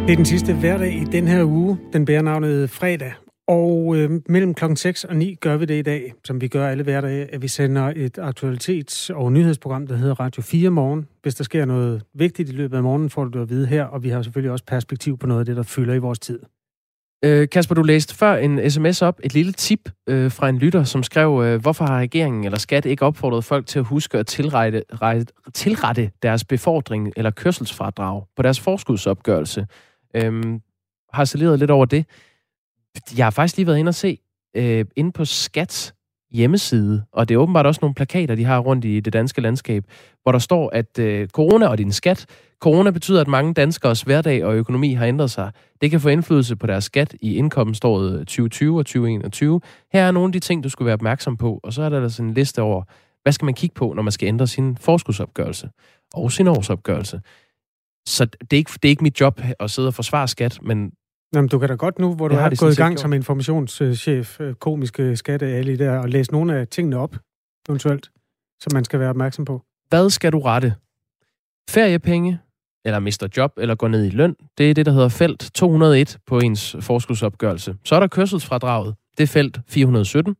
Det er den sidste hverdag i den her uge. Den bærer navnet fredag. Og øh, mellem klokken 6 og 9 gør vi det i dag, som vi gør alle hverdage, at vi sender et aktualitets- og nyhedsprogram, der hedder Radio 4 Morgen. Hvis der sker noget vigtigt i løbet af morgenen, får du det at vide her, og vi har selvfølgelig også perspektiv på noget af det, der fylder i vores tid. Øh, Kasper, du læste før en sms op, et lille tip øh, fra en lytter, som skrev, øh, hvorfor har regeringen eller skat ikke opfordret folk til at huske at tilrette, rette, tilrette deres befordring eller kørselsfradrag på deres forskudsopgørelse? Øh, har saleret lidt over det. Jeg har faktisk lige været inde og se, øh, inde på Skats hjemmeside, og det er åbenbart også nogle plakater, de har rundt i det danske landskab, hvor der står, at øh, corona og din skat, corona betyder, at mange danskers hverdag og økonomi har ændret sig. Det kan få indflydelse på deres skat i indkomståret 2020 og 2021. Her er nogle af de ting, du skulle være opmærksom på, og så er der altså en liste over, hvad skal man kigge på, når man skal ændre sin forskudsopgørelse og sin årsopgørelse. Så det er, ikke, det er ikke mit job at sidde og forsvare skat, men Jamen, du kan da godt nu, hvor du har gået i gang gjort. som informationschef, øh, komiske skatte alle der, og læse nogle af tingene op, eventuelt, som man skal være opmærksom på. hvad skal du rette? Feriepenge, eller mister job, eller går ned i løn. Det er det, der hedder felt 201 på ens forskudsopgørelse. Så er der kørselsfradraget. Det er felt 417.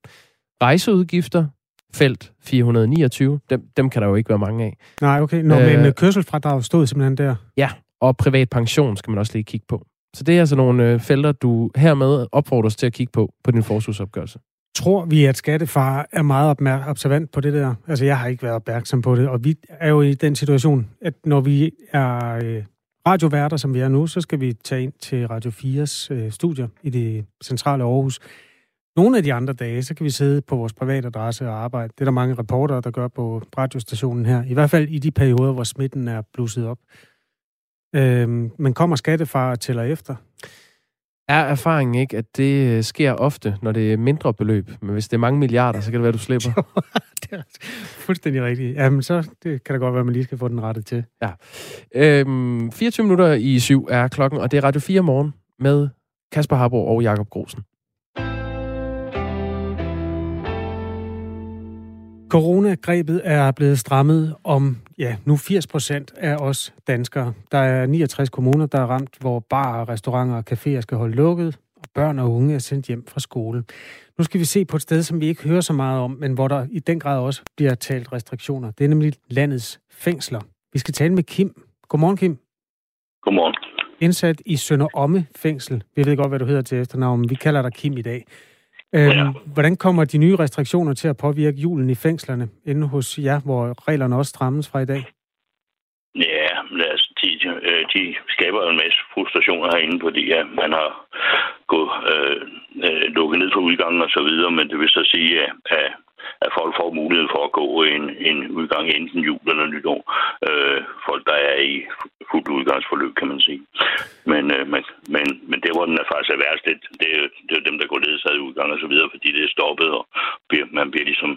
Rejseudgifter, felt 429. Dem, dem kan der jo ikke være mange af. Nej, okay. Nå, Øh, men øh, kørselsfradrag stod simpelthen der. Ja, og privat pension skal man også lige kigge på. Så det er altså nogle øh, felter, du hermed opfordres til at kigge på på din forskudsopgørelse. Tror vi, at skattefar er meget opmær- observant på det der? Altså, jeg har ikke været opmærksom på det, og vi er jo i den situation, at når vi er øh, radioværter, som vi er nu, så skal vi tage ind til Radio 4's øh, studier i det centrale Aarhus. Nogle af de andre dage, så kan vi sidde på vores private adresse og arbejde. Det er der mange reportere, der gør på radiostationen her. I hvert fald i de perioder, hvor smitten er blusset op. Øhm, men kommer skattefar og tæller efter? Er erfaringen ikke, at det øh, sker ofte, når det er mindre beløb? Men hvis det er mange milliarder, så kan det være, du slipper. det er fuldstændig rigtigt. Jamen, så det kan da godt være, at man lige skal få den rettet til. Ja. Øhm, 24 minutter i syv er klokken, og det er Radio 4 morgen med Kasper Harbo og Jakob Grosen. Coronagrebet er blevet strammet om, ja, nu 80 procent af os danskere. Der er 69 kommuner, der er ramt, hvor barer, restauranter og caféer skal holde lukket, og børn og unge er sendt hjem fra skole. Nu skal vi se på et sted, som vi ikke hører så meget om, men hvor der i den grad også bliver talt restriktioner. Det er nemlig landets fængsler. Vi skal tale med Kim. Godmorgen, Kim. Godmorgen. Indsat i Sønder Omme fængsel. Vi ved godt, hvad du hedder til efternavn, men vi kalder dig Kim i dag. Øhm, Hvordan kommer de nye restriktioner til at påvirke julen i fængslerne inde hos jer, hvor reglerne også strammes fra i dag? Ja, altså, de, øh, de skaber en masse frustrationer herinde, fordi ja, man har gået, øh, øh, lukket ned for udgangen og så videre, men det vil så sige, at, at, at folk får mulighed for at gå en, en udgang enten jul eller nytår. Øh, folk, der er i fuldt udgangsforløb, kan man sige. Men, øh, men, men, men det, hvor den er faktisk er værst, det, det, er, det er dem, der går ledsaget i udgang og så videre, fordi det er stoppet, og bliver, man bliver ligesom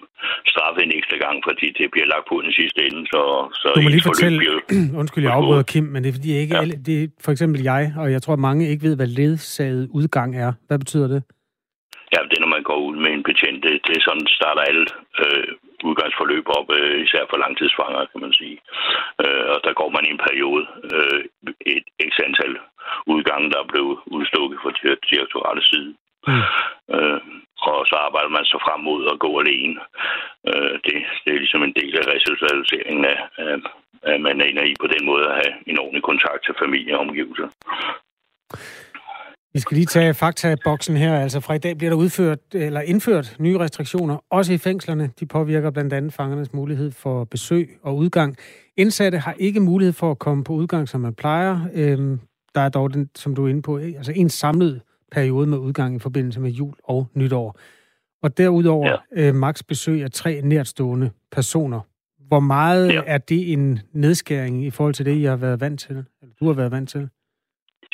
straffet en ekstra gang, fordi det bliver lagt på den sidste ende, så, så Du må lige fortælle, bliver- undskyld, jeg afbryder Kim, men det er fordi jeg ikke, ja. alle, det er for eksempel jeg, og jeg tror mange ikke ved, hvad ledsaget udgang er. Hvad betyder det? Ja, det er, ud med en betjent. Det, det er sådan, starter alle øh, udgangsforløb op, øh, især for langtidsfanger, kan man sige. Øh, og der går man i en periode, øh, et x antal udgange, der er blevet udstukket fra di- direktoratets side. Øh, og så arbejder man så frem mod at gå alene. Øh, det, det er ligesom en del af resocialiseringen af, af, at man er inde i på den måde at have en ordentlig kontakt til familie og omgivelser. Vi skal lige tage fakta-boksen her. Altså fra i dag bliver der udført, eller indført nye restriktioner, også i fængslerne. De påvirker blandt andet fangernes mulighed for besøg og udgang. Indsatte har ikke mulighed for at komme på udgang, som man plejer. Øhm, der er dog, den, som du er inde på, altså en samlet periode med udgang i forbindelse med jul og nytår. Og derudover ja. øh, maks besøg af tre nærtstående personer. Hvor meget ja. er det en nedskæring i forhold til det, I har været vant til? Eller du har været vant til?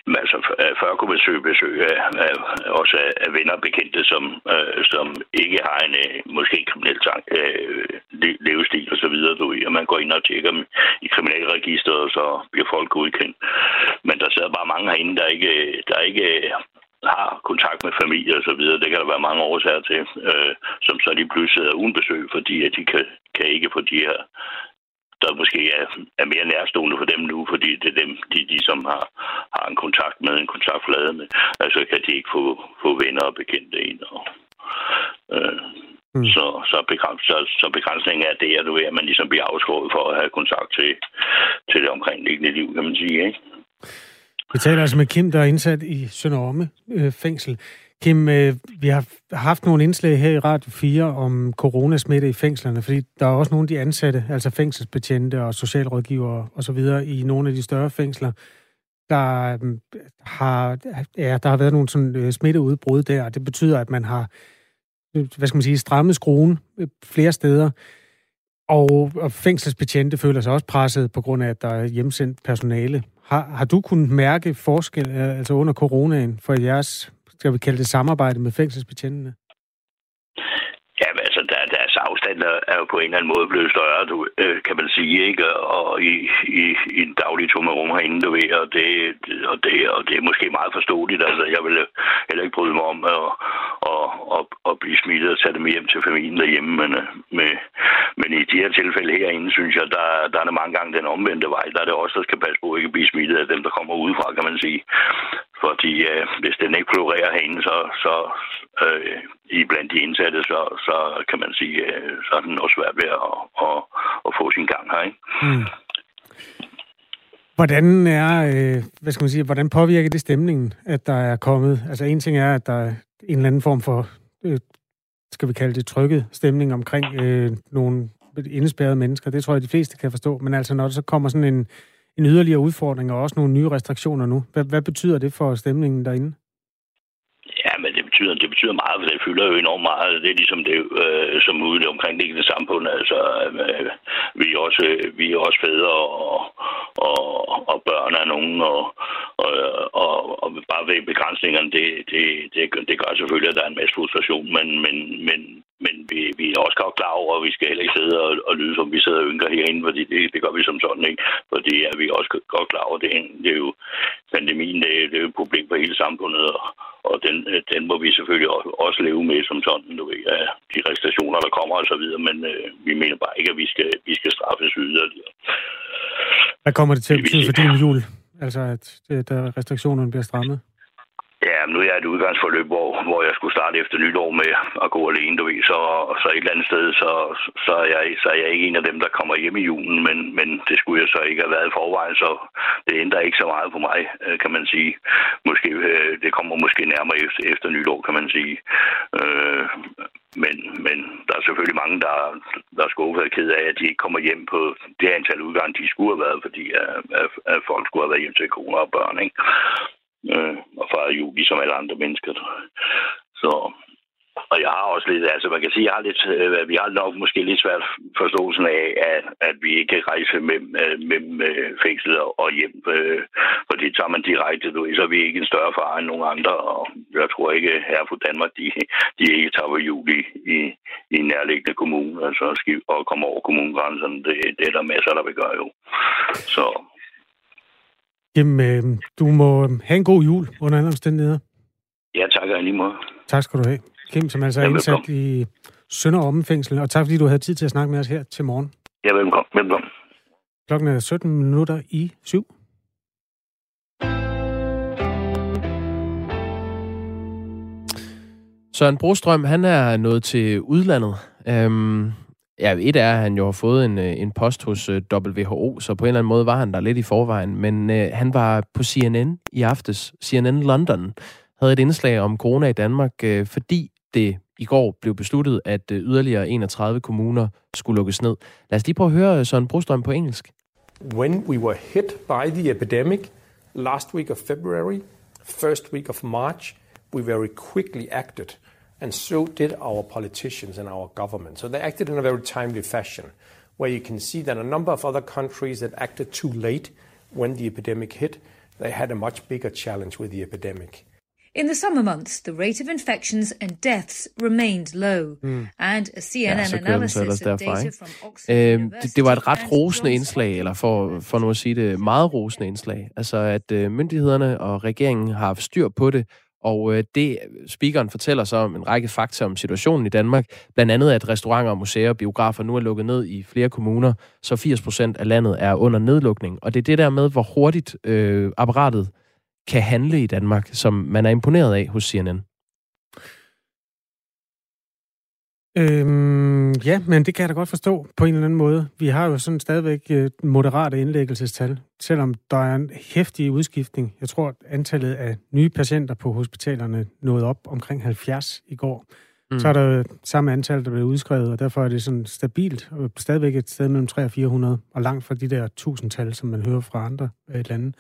Men altså, før kunne besøge besøg af, af, også af, venner og bekendte, som, øh, som ikke har en øh, måske måske kriminel tank, øh, levestil og så videre, du og man går ind og tjekker dem i kriminalregisteret, og så bliver folk godkendt. Men der sidder bare mange herinde, der ikke, der ikke øh, har kontakt med familie og så videre. Det kan der være mange årsager til, øh, som så lige pludselig sidder uden besøg, fordi at de kan, kan ikke få de her der måske er, er mere nærstående for dem nu, fordi det er dem, de, de som har, har en kontakt med, en kontaktflade med. Altså kan de ikke få, få venner og bekendte ind. Og, øh, mm. så, så, begræns, så, så begrænsningen er det, at, du at man ligesom bliver afskåret for at have kontakt til, til det omkringliggende liv, kan man sige. Ikke? Vi taler altså med Kim, der er indsat i Sønderomme øh, fængsel. Kim, øh, vi har haft nogle indslag her i Radio 4 om coronasmitte i fængslerne, fordi der er også nogle af de ansatte, altså fængselsbetjente og socialrådgivere osv. i nogle af de større fængsler, der øh, har, ja, der har været nogle sådan, øh, smitteudbrud der, og det betyder, at man har øh, hvad skal man sige, strammet skruen øh, flere steder. Og, og fængselsbetjente føler sig også presset på grund af, at der er hjemsendt personale. Har, har du kunnet mærke forskel øh, altså under coronaen for jeres, skal vi kalde det, samarbejde med fængselsbetjentene? Ja, men altså, der, den er, er jo på en eller anden måde blevet større, du, øh, kan man sige, ikke? Og i, i, i en daglig rum herinde, du ved, og det, og, det, og det er måske meget forståeligt. Altså, jeg vil heller ikke bryde mig om at, at, at, at blive smittet og tage dem hjem til familien derhjemme, men, øh, med, men i de her tilfælde herinde, synes jeg, der, der er det mange gange den omvendte vej. Der er det også, der skal passe på at ikke blive smittet af dem, der kommer udefra, kan man sige. Fordi øh, hvis den ikke florerer herinde, så, så øh, i blandt de indsatte, så, så kan man sige, øh, så er den også svært ved at, at, at få sin gang her. Ikke? Mm. Hvordan er, øh, hvad skal man sige, hvordan påvirker det stemningen, at der er kommet, altså en ting er, at der er en eller anden form for, øh, skal vi kalde det trykket stemning omkring øh, nogle indespærrede mennesker, det tror jeg, de fleste kan forstå, men altså når der så kommer sådan en, en yderligere udfordring og også nogle nye restriktioner nu, hvad, hvad betyder det for stemningen derinde? Det betyder, det betyder meget, for det fylder jo enormt meget. Det er ligesom det, øh, som ude omkring det enkelte samfund. Altså, øh, vi, er også, øh, vi er også fædre og, og, og børn af nogen, og, og, og, og bare ved begrænsningerne, det, det, det, det gør selvfølgelig, at der er en masse frustration, men, men, men vi, vi er også godt klar over, at vi skal heller ikke sidde og, og lyde, som vi sidder og ynker herinde, fordi det, det gør vi som sådan ikke. Fordi ja, vi er også godt klar over, det, det er jo pandemien, det, det er jo et problem for hele samfundet, og, og den, den må vi selvfølgelig også leve med som sådan, du ved, ja, de restriktioner, der kommer og så videre, men øh, vi mener bare ikke, at vi skal, vi skal straffes yderligere. Hvad kommer det til at betyde for din jul? Altså, at der restriktionerne bliver strammet? Ja, nu er jeg et udgangsforløb, hvor, hvor jeg skulle starte efter nytår med at gå alene, du ved. Så, så et eller andet sted, så, så, er jeg, så er jeg ikke en af dem, der kommer hjem i julen, men, men det skulle jeg så ikke have været i forvejen, så det ændrer ikke så meget på mig, øh, kan man sige. Måske, øh, det kommer måske nærmere efter, efter nytår, kan man sige. Øh, men, men der er selvfølgelig mange, der, der er skuffet og ked af, at de ikke kommer hjem på det antal udgange, de skulle have været, fordi at, at, at folk skulle have været hjem til kone og børn, ikke? Øh, og fejre jul, ligesom alle andre mennesker. Så, og jeg har også lidt, altså man kan sige, jeg har lidt, øh, vi har nok måske lidt svært forståelsen af, at, at vi ikke kan rejse med, med, med fængslet og hjem, øh, for det tager man direkte, du, så er vi ikke en større far end nogen andre, og jeg tror ikke, her på Danmark, de, de ikke tager på jul i, i, i en nærliggende kommune, altså og kommer over kommunegrænserne, det, det er der masser, der vil gøre jo. Så Jamen, øh, du må have en god jul under andre omstændigheder. Ja, tak og lige måde. Tak skal du have. Kim, som altså er indsat i Sønder Fængsel, og tak fordi du havde tid til at snakke med os her til morgen. Ja, velkommen. velkommen. Klokken er 17 minutter i syv. Søren Brostrøm, han er nået til udlandet. Øhm, Ja, et er, at han jo har fået en, øh, en post hos øh, WHO, så på en eller anden måde var han der lidt i forvejen. Men øh, han var på CNN i aftes. CNN London havde et indslag om corona i Danmark, øh, fordi det i går blev besluttet, at øh, yderligere 31 kommuner skulle lukkes ned. Lad os lige prøve at høre Søren Brostrøm på engelsk. When we were hit by the epidemic last week of February, first week of March, we very quickly acted – and so did our politicians and our government. So they acted in a very timely fashion, where you can see that a number of other countries that acted too late when the epidemic hit, they had a much bigger challenge with the epidemic. In the summer months, the rate of infections and deaths remained low, mm. and a CNN ja, analysis of data from Oxford øhm, det, det var et ret rosende indslag, eller for, for nu at sige det, meget rosende indslag. Altså, at øh, myndighederne og regeringen har haft styr på det, og øh, det, speakeren fortæller så om en række fakta om situationen i Danmark. Blandt andet, at restauranter, museer og biografer nu er lukket ned i flere kommuner, så 80 procent af landet er under nedlukning. Og det er det der med, hvor hurtigt øh, apparatet kan handle i Danmark, som man er imponeret af hos CNN. Øhm, ja, men det kan jeg da godt forstå på en eller anden måde. Vi har jo sådan stadigvæk øh, moderate indlæggelsestal, selvom der er en hæftig udskiftning. Jeg tror, at antallet af nye patienter på hospitalerne nåede op omkring 70 i går. Mm. Så er der samme antal, der bliver udskrevet, og derfor er det sådan stabilt, og stadigvæk et sted mellem 300 og 400, og langt fra de der tusindtal, som man hører fra andre øh, lande.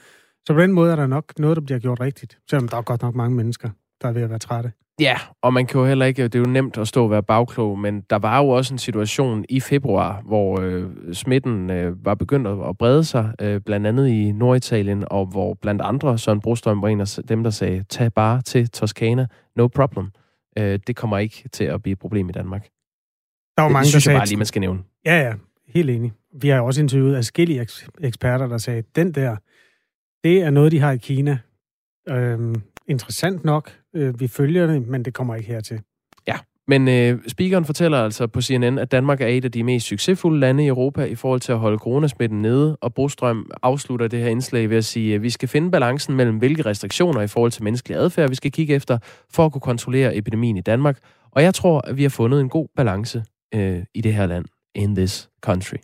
Så på den måde er der nok noget, der bliver gjort rigtigt, selvom der er godt nok mange mennesker, der er ved at være trætte. Ja, og man kan jo heller ikke, det er jo nemt at stå og være bagklog, men der var jo også en situation i februar, hvor øh, smitten øh, var begyndt at brede sig, øh, blandt andet i Norditalien, og hvor blandt andre Søren Brostrøm var en af dem, der sagde, tag bare til Toskana, no problem. Øh, det kommer ikke til at blive et problem i Danmark. Der var det, mange, det synes der jeg bare lige, man skal nævne. Ja, ja, helt enig. Vi har jo også interviewet forskellige eksperter, der sagde, den der, det er noget, de har i Kina. Øhm, interessant nok. Øh, vi følger det, men det kommer ikke hertil. Ja, men øh, speakeren fortæller altså på CNN, at Danmark er et af de mest succesfulde lande i Europa i forhold til at holde coronasmitten nede, og Brostrøm afslutter det her indslag ved at sige, at vi skal finde balancen mellem hvilke restriktioner i forhold til menneskelig adfærd, vi skal kigge efter, for at kunne kontrollere epidemien i Danmark. Og jeg tror, at vi har fundet en god balance øh, i det her land, in this country.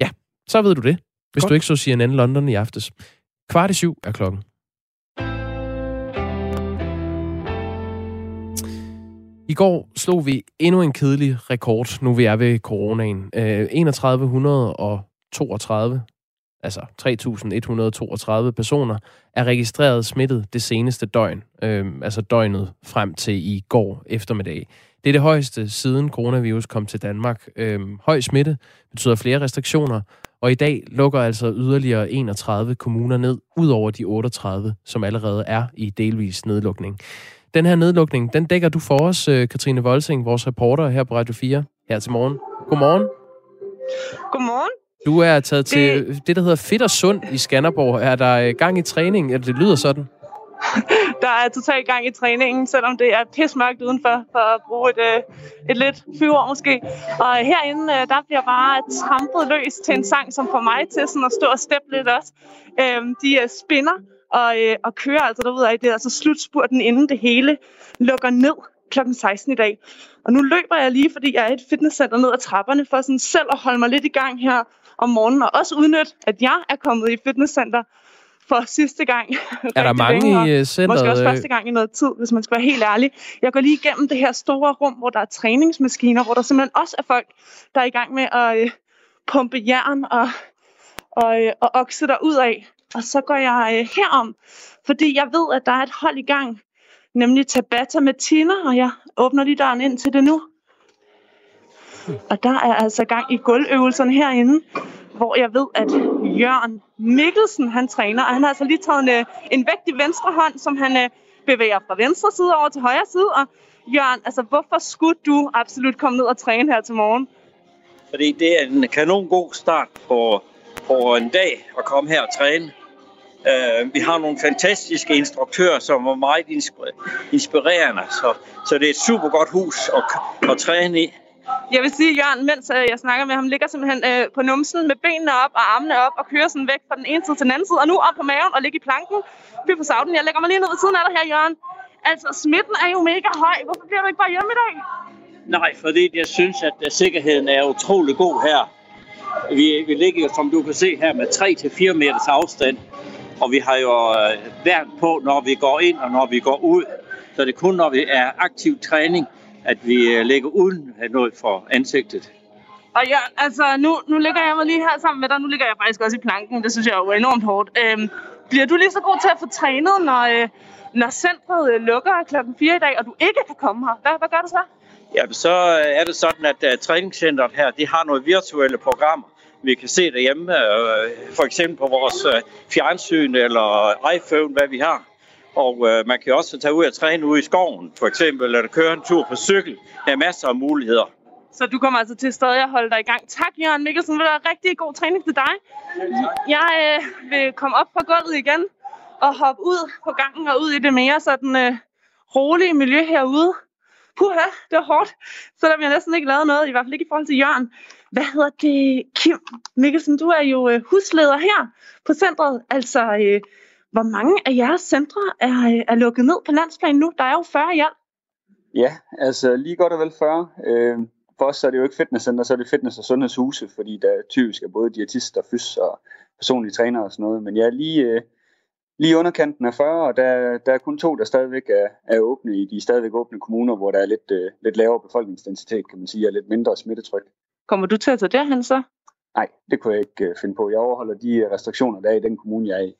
Ja, så ved du det, hvis Godt. du ikke så CNN London i aftes. Kvart i syv er klokken. I går slog vi endnu en kedelig rekord, nu vi er ved coronaen. Øh, 3132, altså 3132 personer, er registreret smittet det seneste døgn, øh, altså døgnet frem til i går eftermiddag. Det er det højeste siden coronavirus kom til Danmark. Øh, høj smitte betyder flere restriktioner, og i dag lukker altså yderligere 31 kommuner ned, ud over de 38, som allerede er i delvis nedlukning. Den her nedlukning, den dækker du for os, øh, Katrine Volsing, vores reporter her på Radio 4, her til morgen. Godmorgen. Godmorgen. Du er taget til det, der hedder Fedt og Sund i Skanderborg. Er der øh, gang i træning? Eller det lyder sådan? der er totalt gang i træningen, selvom det er pismørkt udenfor, for at bruge et, øh, et lidt fyre måske. Og herinde, der bliver bare trampet løs til en sang, som får mig til sådan at stå og steppe lidt også. Øhm, de spinner og, øh, og kører altså derud af. Det er altså slutspurten, inden det hele lukker ned klokken 16 i dag. Og nu løber jeg lige, fordi jeg er i et fitnesscenter ned ad trapperne, for sådan selv at holde mig lidt i gang her om morgenen, og også udnytte, at jeg er kommet i fitnesscenter for sidste gang. Er der mange længe, i centret? Måske også første gang i noget tid, hvis man skal være helt ærlig. Jeg går lige igennem det her store rum, hvor der er træningsmaskiner, hvor der simpelthen også er folk, der er i gang med at øh, pumpe jern og, og, øh, og okse der ud af. Og så går jeg øh, herom, fordi jeg ved, at der er et hold i gang, nemlig Tabata med Tina, og jeg åbner lige døren ind til det nu. Og der er altså gang i gulvøvelserne herinde, hvor jeg ved, at Jørgen Mikkelsen, han træner, og han har altså lige taget en, øh, en vægt i venstre hånd, som han øh, bevæger fra venstre side over til højre side. Og Jørgen, altså hvorfor skulle du absolut komme ned og træne her til morgen? Fordi det er en kanon god start på, på en dag at komme her og træne. Uh, vi har nogle fantastiske instruktører, som er meget inspirerende, så, så det er et super godt hus at, at træne i. Jeg vil sige, Jørgen, mens uh, jeg snakker med ham, ligger simpelthen uh, på numsen med benene op og armene op og kører sådan væk fra den ene side til den anden side, og nu op på maven og ligger i planken. Fy for savden, jeg lægger mig lige ned ved siden af dig her, Jørgen. Altså, smitten er jo mega høj. Hvorfor bliver du ikke bare hjemme i dag? Nej, fordi jeg synes, at sikkerheden er utrolig god her. Vi, vi ligger jo, som du kan se her, med 3-4 meters afstand. Og vi har jo øh, værn på, når vi går ind og når vi går ud. Så det er kun, når vi er aktiv træning, at vi øh, lægger uden noget for ansigtet. Og ja, altså nu, nu ligger jeg mig lige her sammen med dig. Nu ligger jeg faktisk også i planken. Det synes jeg er enormt hårdt. Øhm, bliver du lige så god til at få trænet, når, øh, når centret øh, lukker klokken 4 i dag, og du ikke kan komme her? Hvad, hvad gør du så? Ja, så er det sådan, at uh, træningscenteret her, de har nogle virtuelle programmer, vi kan se derhjemme, øh, for eksempel på vores øh, fjernsyn eller iPhone, hvad vi har. Og øh, man kan også tage ud og træne ude i skoven, for eksempel, eller køre en tur på cykel. Der er masser af muligheder. Så du kommer altså til stadig at holde dig i gang. Tak, Jørgen Mikkelsen. Det var rigtig god træning til dig. Jeg øh, vil komme op på gulvet igen og hoppe ud på gangen og ud i det mere sådan øh, rolige miljø herude. Puha, det var hårdt. Så der bliver næsten ikke lavet noget, i hvert fald ikke i forhold til Jørgen. Hvad hedder det, Kim Mikkelsen? Du er jo øh, husleder her på centret. Altså, øh, hvor mange af jeres centre er, øh, er lukket ned på landsplan nu? Der er jo 40 i alt. Ja, altså lige godt og vel 40. Øh, for os så er det jo ikke fitnesscenter, så er det fitness- og sundhedshuse, fordi der typisk er både diætister, fys og personlige trænere og sådan noget. Men ja, lige, øh, lige underkanten af 40, og der, der er kun to, der stadigvæk er, er åbne i de stadigvæk åbne kommuner, hvor der er lidt, øh, lidt lavere befolkningsdensitet, kan man sige, og lidt mindre smittetryk. Kommer du til at tage derhen så? Nej, det kunne jeg ikke uh, finde på. Jeg overholder de restriktioner, der er i den kommune, jeg er i.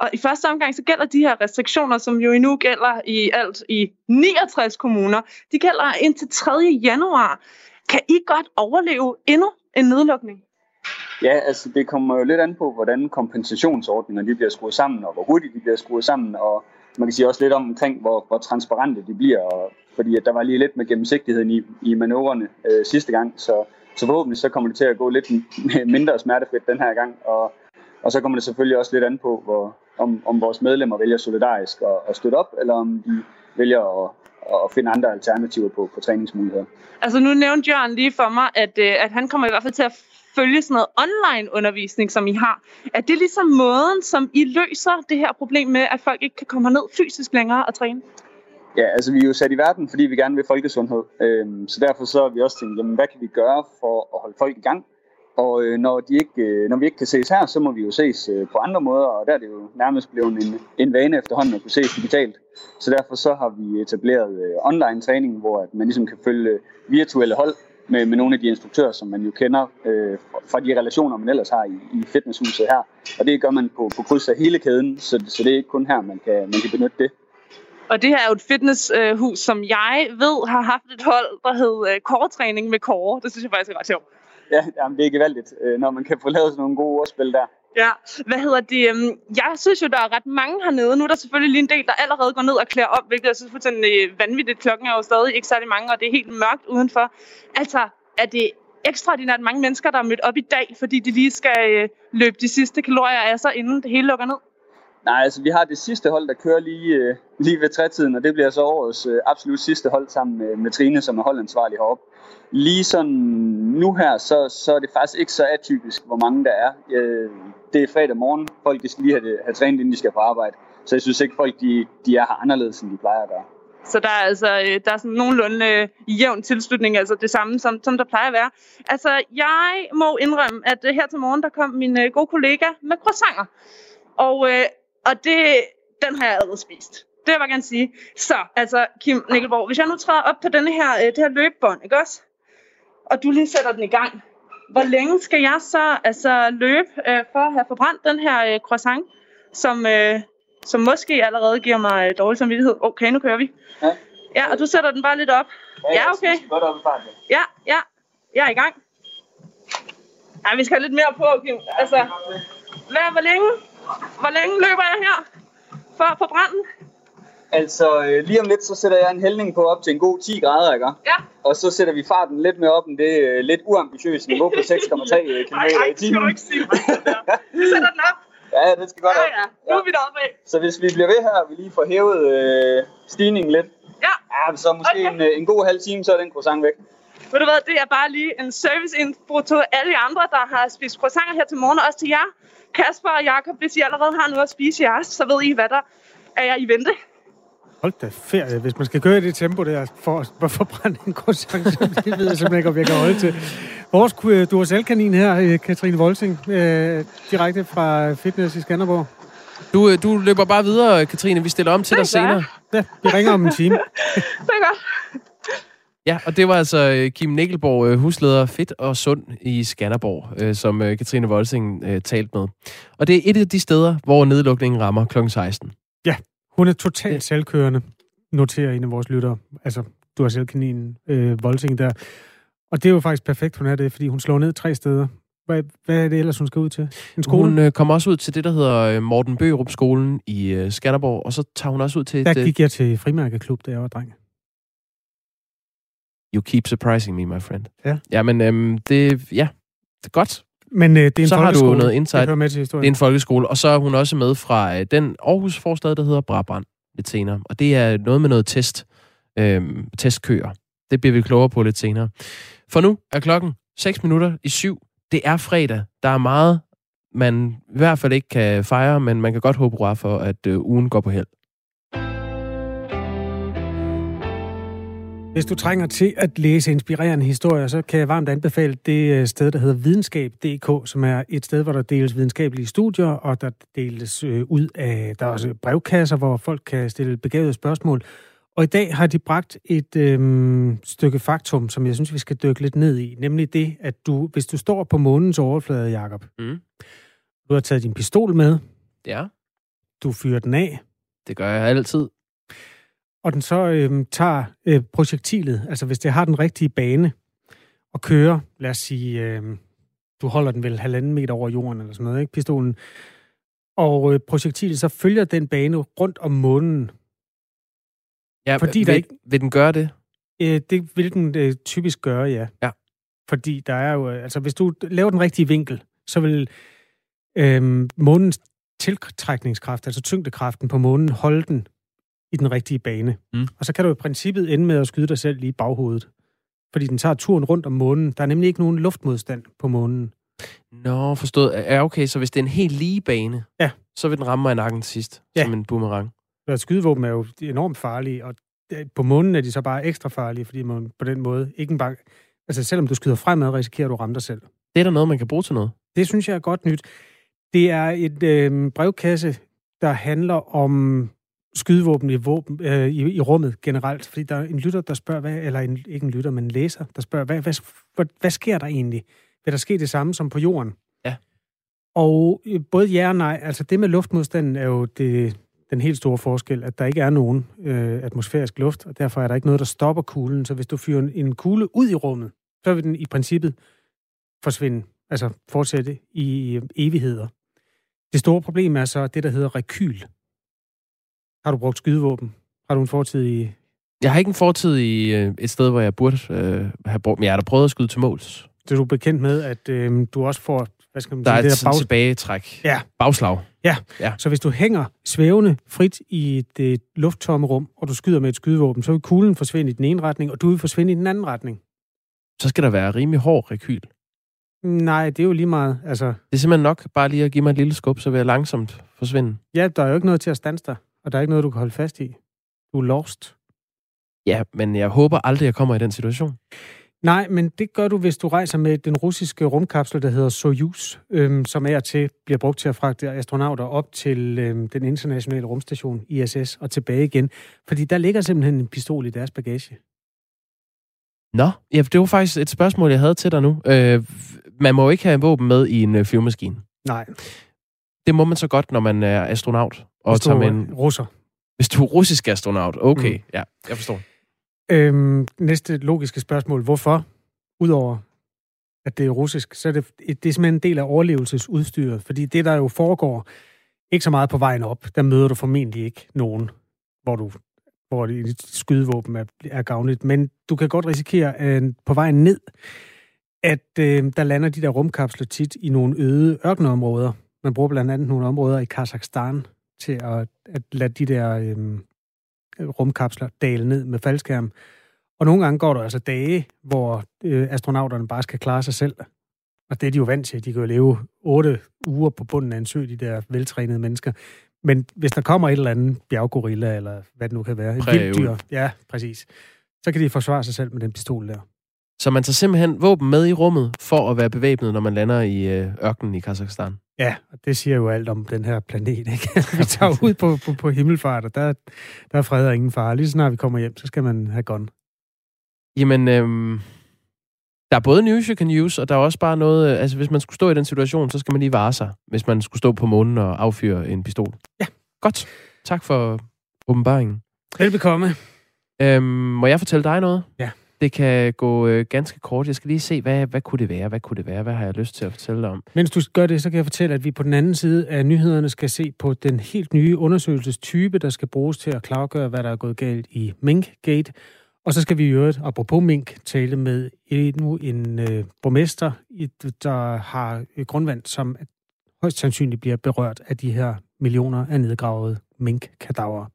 Og i første omgang, så gælder de her restriktioner, som jo endnu gælder i alt i 69 kommuner, de gælder indtil 3. januar. Kan I godt overleve endnu en nedlukning? Ja, altså det kommer jo lidt an på, hvordan kompensationsordninger de bliver skruet sammen, og hvor hurtigt de bliver skruet sammen, og man kan sige også lidt om, omkring, hvor, hvor transparente de bliver, og, fordi at der var lige lidt med gennemsigtigheden i, i manøvrerne øh, sidste gang, så, så forhåbentlig så kommer det til at gå lidt mindre smertefrit den her gang, og, og så kommer det selvfølgelig også lidt an på, hvor, om, om vores medlemmer vælger solidarisk at, at støtte op, eller om de vælger at, at finde andre alternativer på, på træningsmuligheder. Altså nu nævnte Jørgen lige for mig, at, øh, at han kommer i hvert fald til at følge sådan noget online undervisning, som I har. Er det ligesom måden, som I løser det her problem med, at folk ikke kan komme ned fysisk længere og træne? Ja, altså vi er jo sat i verden, fordi vi gerne vil folkesundhed. Øhm, så derfor så har vi også tænkt, jamen, hvad kan vi gøre for at holde folk i gang? Og øh, når, de ikke, øh, når vi ikke kan ses her, så må vi jo ses øh, på andre måder, og der er det jo nærmest blevet en, en vane efterhånden at kunne ses digitalt. Så derfor så har vi etableret øh, online træning, hvor at man ligesom kan følge virtuelle hold med, med nogle af de instruktører, som man jo kender øh, fra de relationer, man ellers har i, i fitnesshuset her. Og det gør man på, på kryds af hele kæden, så, så det er ikke kun her, man kan, man kan benytte det. Og det her er jo et fitnesshus, som jeg ved har haft et hold, der hed øh, Kåretræning med Kåre. Det synes jeg faktisk er ret sjovt. Ja, jamen, det er gevaldigt, øh, når man kan få lavet sådan nogle gode ordspil der. Ja, hvad hedder det? Øhm, jeg synes jo, der er ret mange hernede. Nu er der selvfølgelig lige en del, der allerede går ned og klæder op, hvilket jeg synes fuldstændig vanvittigt. Klokken er jo stadig ikke særlig mange, og det er helt mørkt udenfor. Altså, er det ekstraordinært mange mennesker, der er mødt op i dag, fordi de lige skal øh, løbe de sidste kalorier af sig, inden det hele lukker ned? Nej, altså vi har det sidste hold, der kører lige, øh, lige ved trætiden, og det bliver så årets øh, absolut sidste hold sammen med, med Trine, som er holdansvarlig heroppe. Lige sådan nu her, så, så er det faktisk ikke så atypisk, hvor mange der er. Øh, det er fredag morgen, folk de skal lige have, have trænet, inden de skal på arbejde. Så jeg synes ikke, folk de, de er her anderledes, end de plejer at gøre. Så der er altså øh, der er sådan nogenlunde øh, jævn tilslutning, altså det samme, som, som der plejer at være. Altså, jeg må indrømme, at øh, her til morgen, der kom min øh, gode kollega med croissanter. Og, øh, og det, den har jeg allerede spist. Det vil jeg bare gerne sige. Så, altså, Kim Nikkelborg, hvis jeg nu træder op på denne her, øh, det her løbebånd, ikke også? Og du lige sætter den i gang. Hvor længe skal jeg så altså, løbe øh, for at have forbrændt den her øh, croissant, som, øh, som måske allerede giver mig øh, dårlig samvittighed? Okay, nu kører vi. Ja. Ja, og du sætter den bare lidt op. Ja, ja okay. Godt op i farten. Ja, ja. Jeg er i gang. Ja, vi skal have lidt mere på, Kim. Altså, hvad, hvor længe, hvor længe løber jeg her for at forbrænde? Altså, øh, lige om lidt, så sætter jeg en hældning på op til en god 10 grader, ikke? Ja. Og så sætter vi farten lidt mere op end det øh, lidt uambitiøse niveau på 6,3 km i timen. Nej, ikke sige Vi sætter den op. Ja, det skal godt Ja, op. ja. Nu er vi deroppe af. Så hvis vi bliver ved her, og vi lige får hævet øh, stigningen lidt, Ja. ja så måske okay. en, øh, en god halv time, så er den croissant væk. Ved du hvad, det er bare lige en service info til alle andre, der har spist croissanter her til morgen, og også til jer, Kasper og Jakob, hvis I allerede har noget at spise jeres, så ved I, hvad der er jer i vente. Hold da ferie. Hvis man skal køre i det tempo der, for at forbrænde en croissant, så det ved jeg simpelthen ikke, om jeg kan holde til. Vores øh, Duracell-kanin her, øh, Katrine Volsing, øh, direkte fra Fitness i Skanderborg. Du, øh, du løber bare videre, Katrine. Vi stiller om til dig Det jeg. senere. Ja, vi ringer om en time. Det er godt. Ja, og det var altså øh, Kim Nikkelborg, øh, husleder Fedt og Sund i Skanderborg, øh, som Katrine Volsing øh, talt med. Og det er et af de steder, hvor nedlukningen rammer kl. 16. Ja, hun er totalt selvkørende, noterer en af vores lyttere. Altså, du har selv kaninen, øh, Volsing der. Og det er jo faktisk perfekt, hun er det, fordi hun slår ned tre steder. Hvad, hvad er det ellers, hun skal ud til? En skole? Hun øh, kommer også ud til det, der hedder øh, Morten Bøgerup skolen i øh, Skanderborg, og så tager hun også ud til. Der gik jeg til frimærkeklub, da jeg var dreng. You keep surprising me, my friend. Ja. Jamen, øhm, det, ja, det er godt. Men øh, det er en så har du noget Det insight. hører med til historien. Det er en folkeskole, og så er hun også med fra øh, den Aarhus forstad, der hedder Brabrand lidt senere. Og det er noget med noget test, øhm, testkøer. Det bliver vi klogere på lidt senere. For nu er klokken 6 minutter i syv. Det er fredag. Der er meget, man i hvert fald ikke kan fejre, men man kan godt håbe hurra for, at øh, ugen går på held. Hvis du trænger til at læse inspirerende historier, så kan jeg varmt anbefale det øh, sted, der hedder videnskab.dk, som er et sted, hvor der deles videnskabelige studier, og der deles øh, ud af, der er også brevkasser, hvor folk kan stille begavede spørgsmål. Og i dag har de bragt et øh, stykke faktum, som jeg synes, vi skal dykke lidt ned i, nemlig det, at du, hvis du står på månens overflade, Jakob, Mm. du har taget din pistol med, Ja. du fyrer den af. Det gør jeg altid. Og den så øh, tager øh, projektilet, altså hvis det har den rigtige bane, og kører, lad os sige, øh, du holder den vel halvanden meter over jorden eller sådan noget, ikke, pistolen, og øh, projektilet så følger den bane rundt om månen. Ja, fordi vil, der ikke... vil den gøre det? Øh, det vil den øh, typisk gøre, ja. Ja. Fordi der er jo, øh, altså hvis du laver den rigtige vinkel, så vil øh, månens tiltrækningskraft, altså tyngdekraften på månen, holde den i den rigtige bane. Mm. Og så kan du i princippet ende med at skyde dig selv lige i baghovedet. Fordi den tager turen rundt om månen. Der er nemlig ikke nogen luftmodstand på månen. Nå, forstået. Ja, okay, så hvis det er en helt lige bane, ja. så vil den ramme mig i nakken sidst, ja. som en boomerang. Ja, skydevåben er jo enormt farlige, og på månen er de så bare ekstra farlige, fordi man på den måde ikke engang... Altså, selvom du skyder fremad, risikerer du at ramme dig selv. Det er der noget, man kan bruge til noget. Det synes jeg er godt nyt. Det er et øh, brevkasse, der handler om skydevåben i, våben, øh, i, i rummet generelt. Fordi der er en lytter, der spørger, hvad, eller en, ikke en lytter, men en læser, der spørger, hvad, hvad, hvad, hvad sker der egentlig? Vil der ske det samme som på jorden? Ja. Og øh, både ja og nej. Altså det med luftmodstanden er jo det, den helt store forskel, at der ikke er nogen øh, atmosfærisk luft, og derfor er der ikke noget, der stopper kuglen. Så hvis du fyrer en kugle ud i rummet, så vil den i princippet forsvinde, altså fortsætte i evigheder. Det store problem er så det, der hedder rekyl. Har du brugt skydevåben? Har du en fortid i... Jeg har ikke en fortid i øh, et sted, hvor jeg burde øh, have brugt, men jeg har da prøvet at skyde til måls. Så du er bekendt med, at øh, du også får hvad skal man der sige, er et bag... tilbagetræk. Ja. Bagslag. Ja. ja, så hvis du hænger svævende frit i det lufttomme rum, og du skyder med et skydevåben, så vil kuglen forsvinde i den ene retning, og du vil forsvinde i den anden retning. Så skal der være rimelig hård rekyl. Nej, det er jo lige meget. Altså... Det er simpelthen nok bare lige at give mig et lille skub, så vil jeg langsomt forsvinde. Ja, der er jo ikke noget til at stanse dig, og der er ikke noget, du kan holde fast i. Du er lost. Ja, men jeg håber aldrig, jeg kommer i den situation. Nej, men det gør du, hvis du rejser med den russiske rumkapsel, der hedder Soyuz, øhm, som er til bliver brugt til at fragte astronauter op til øhm, den internationale rumstation ISS og tilbage igen. Fordi der ligger simpelthen en pistol i deres bagage. Nå, ja, det var faktisk et spørgsmål, jeg havde til dig nu. Øh, man må jo ikke have våben med i en øh, flyvemaskine. Nej. Det må man så godt, når man er astronaut. Og hvis du med en... russer. Hvis du er russisk astronaut, okay. Mm. Ja, jeg forstår. Øhm, næste logiske spørgsmål. Hvorfor? Udover at det er russisk, så er det, det er simpelthen en del af overlevelsesudstyret. Fordi det, der jo foregår, ikke så meget på vejen op, der møder du formentlig ikke nogen, hvor du hvor dit skydevåben er, er gavnligt. Men du kan godt risikere at på vejen ned, at øh, der lander de der rumkapsler tit i nogle øde ørkenområder. Man bruger blandt andet nogle områder i Kazakhstan til at, at lade de der øh, rumkapsler dale ned med faldskærm. Og nogle gange går der altså dage, hvor øh, astronauterne bare skal klare sig selv. Og det er de jo vant til. De kan jo leve otte uger på bunden af en sø, de der veltrænede mennesker. Men hvis der kommer et eller andet bjerggorilla, eller hvad det nu kan være, et vildt dyr, ja, præcis, så kan de forsvare sig selv med den pistol der. Så man tager simpelthen våben med i rummet for at være bevæbnet, når man lander i øh, ørkenen i Kazakhstan? Ja, og det siger jo alt om den her planet. Ikke? vi tager ud på, på, på himmelfart, og der, der er fred og ingen far. Lige snart vi kommer hjem, så skal man have gun. Jamen, øhm, der er både news you can use, og der er også bare noget... Altså, hvis man skulle stå i den situation, så skal man lige vare sig, hvis man skulle stå på månen og affyre en pistol. Ja. Godt. Tak for åbenbaringen. Velbekomme. Øhm, må jeg fortælle dig noget? Ja. Det kan gå øh, ganske kort. Jeg skal lige se, hvad, hvad kunne det være? Hvad kunne det være? Hvad har jeg lyst til at fortælle dig om? Mens du gør det, så kan jeg fortælle, at vi på den anden side af nyhederne skal se på den helt nye undersøgelsestype, der skal bruges til at klargøre, hvad der er gået galt i Minkgate. Og så skal vi i øvrigt, apropos mink, tale med endnu en øh, borgmester, der har grundvand, som højst sandsynligt bliver berørt af de her millioner af nedgravede minkkadaver.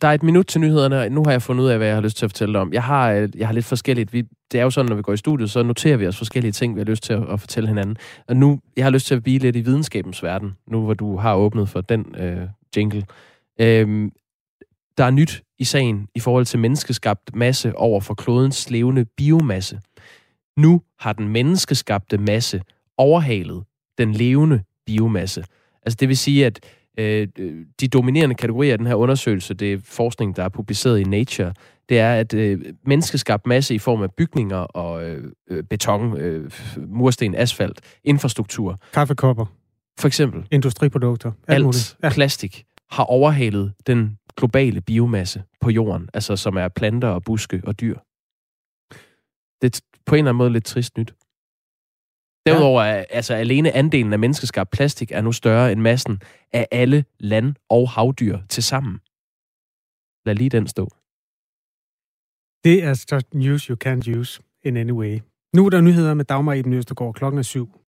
Der er et minut til nyhederne. Nu har jeg fundet ud af, hvad jeg har lyst til at fortælle dig om. Jeg har, øh, jeg har lidt forskelligt. Vi, det er jo sådan, når vi går i studiet, så noterer vi os forskellige ting, vi har lyst til at, at fortælle hinanden. Og nu, jeg har lyst til at blive lidt i videnskabens verden, nu hvor du har åbnet for den øh, jingle. Øhm, der er nyt i sagen i forhold til menneskeskabt masse over for klodens levende biomasse. Nu har den menneskeskabte masse overhalet den levende biomasse. Altså det vil sige, at øh, de dominerende kategorier af den her undersøgelse, det er forskning, der er publiceret i Nature, det er, at øh, menneskeskabt masse i form af bygninger og øh, øh beton, øh, mursten, asfalt, infrastruktur. Kaffekopper. For eksempel. Industriprodukter. Alt, alt ja. plastik har overhalet den globale biomasse på jorden, altså som er planter og buske og dyr. Det er på en eller anden måde lidt trist nyt. Derudover er altså alene andelen af menneskeskabt plastik er nu større end massen af alle land- og havdyr til sammen. Lad lige den stå. Det er just news you can't use in any way. Nu er der nyheder med Dagmar Eben Østergaard klokken er syv.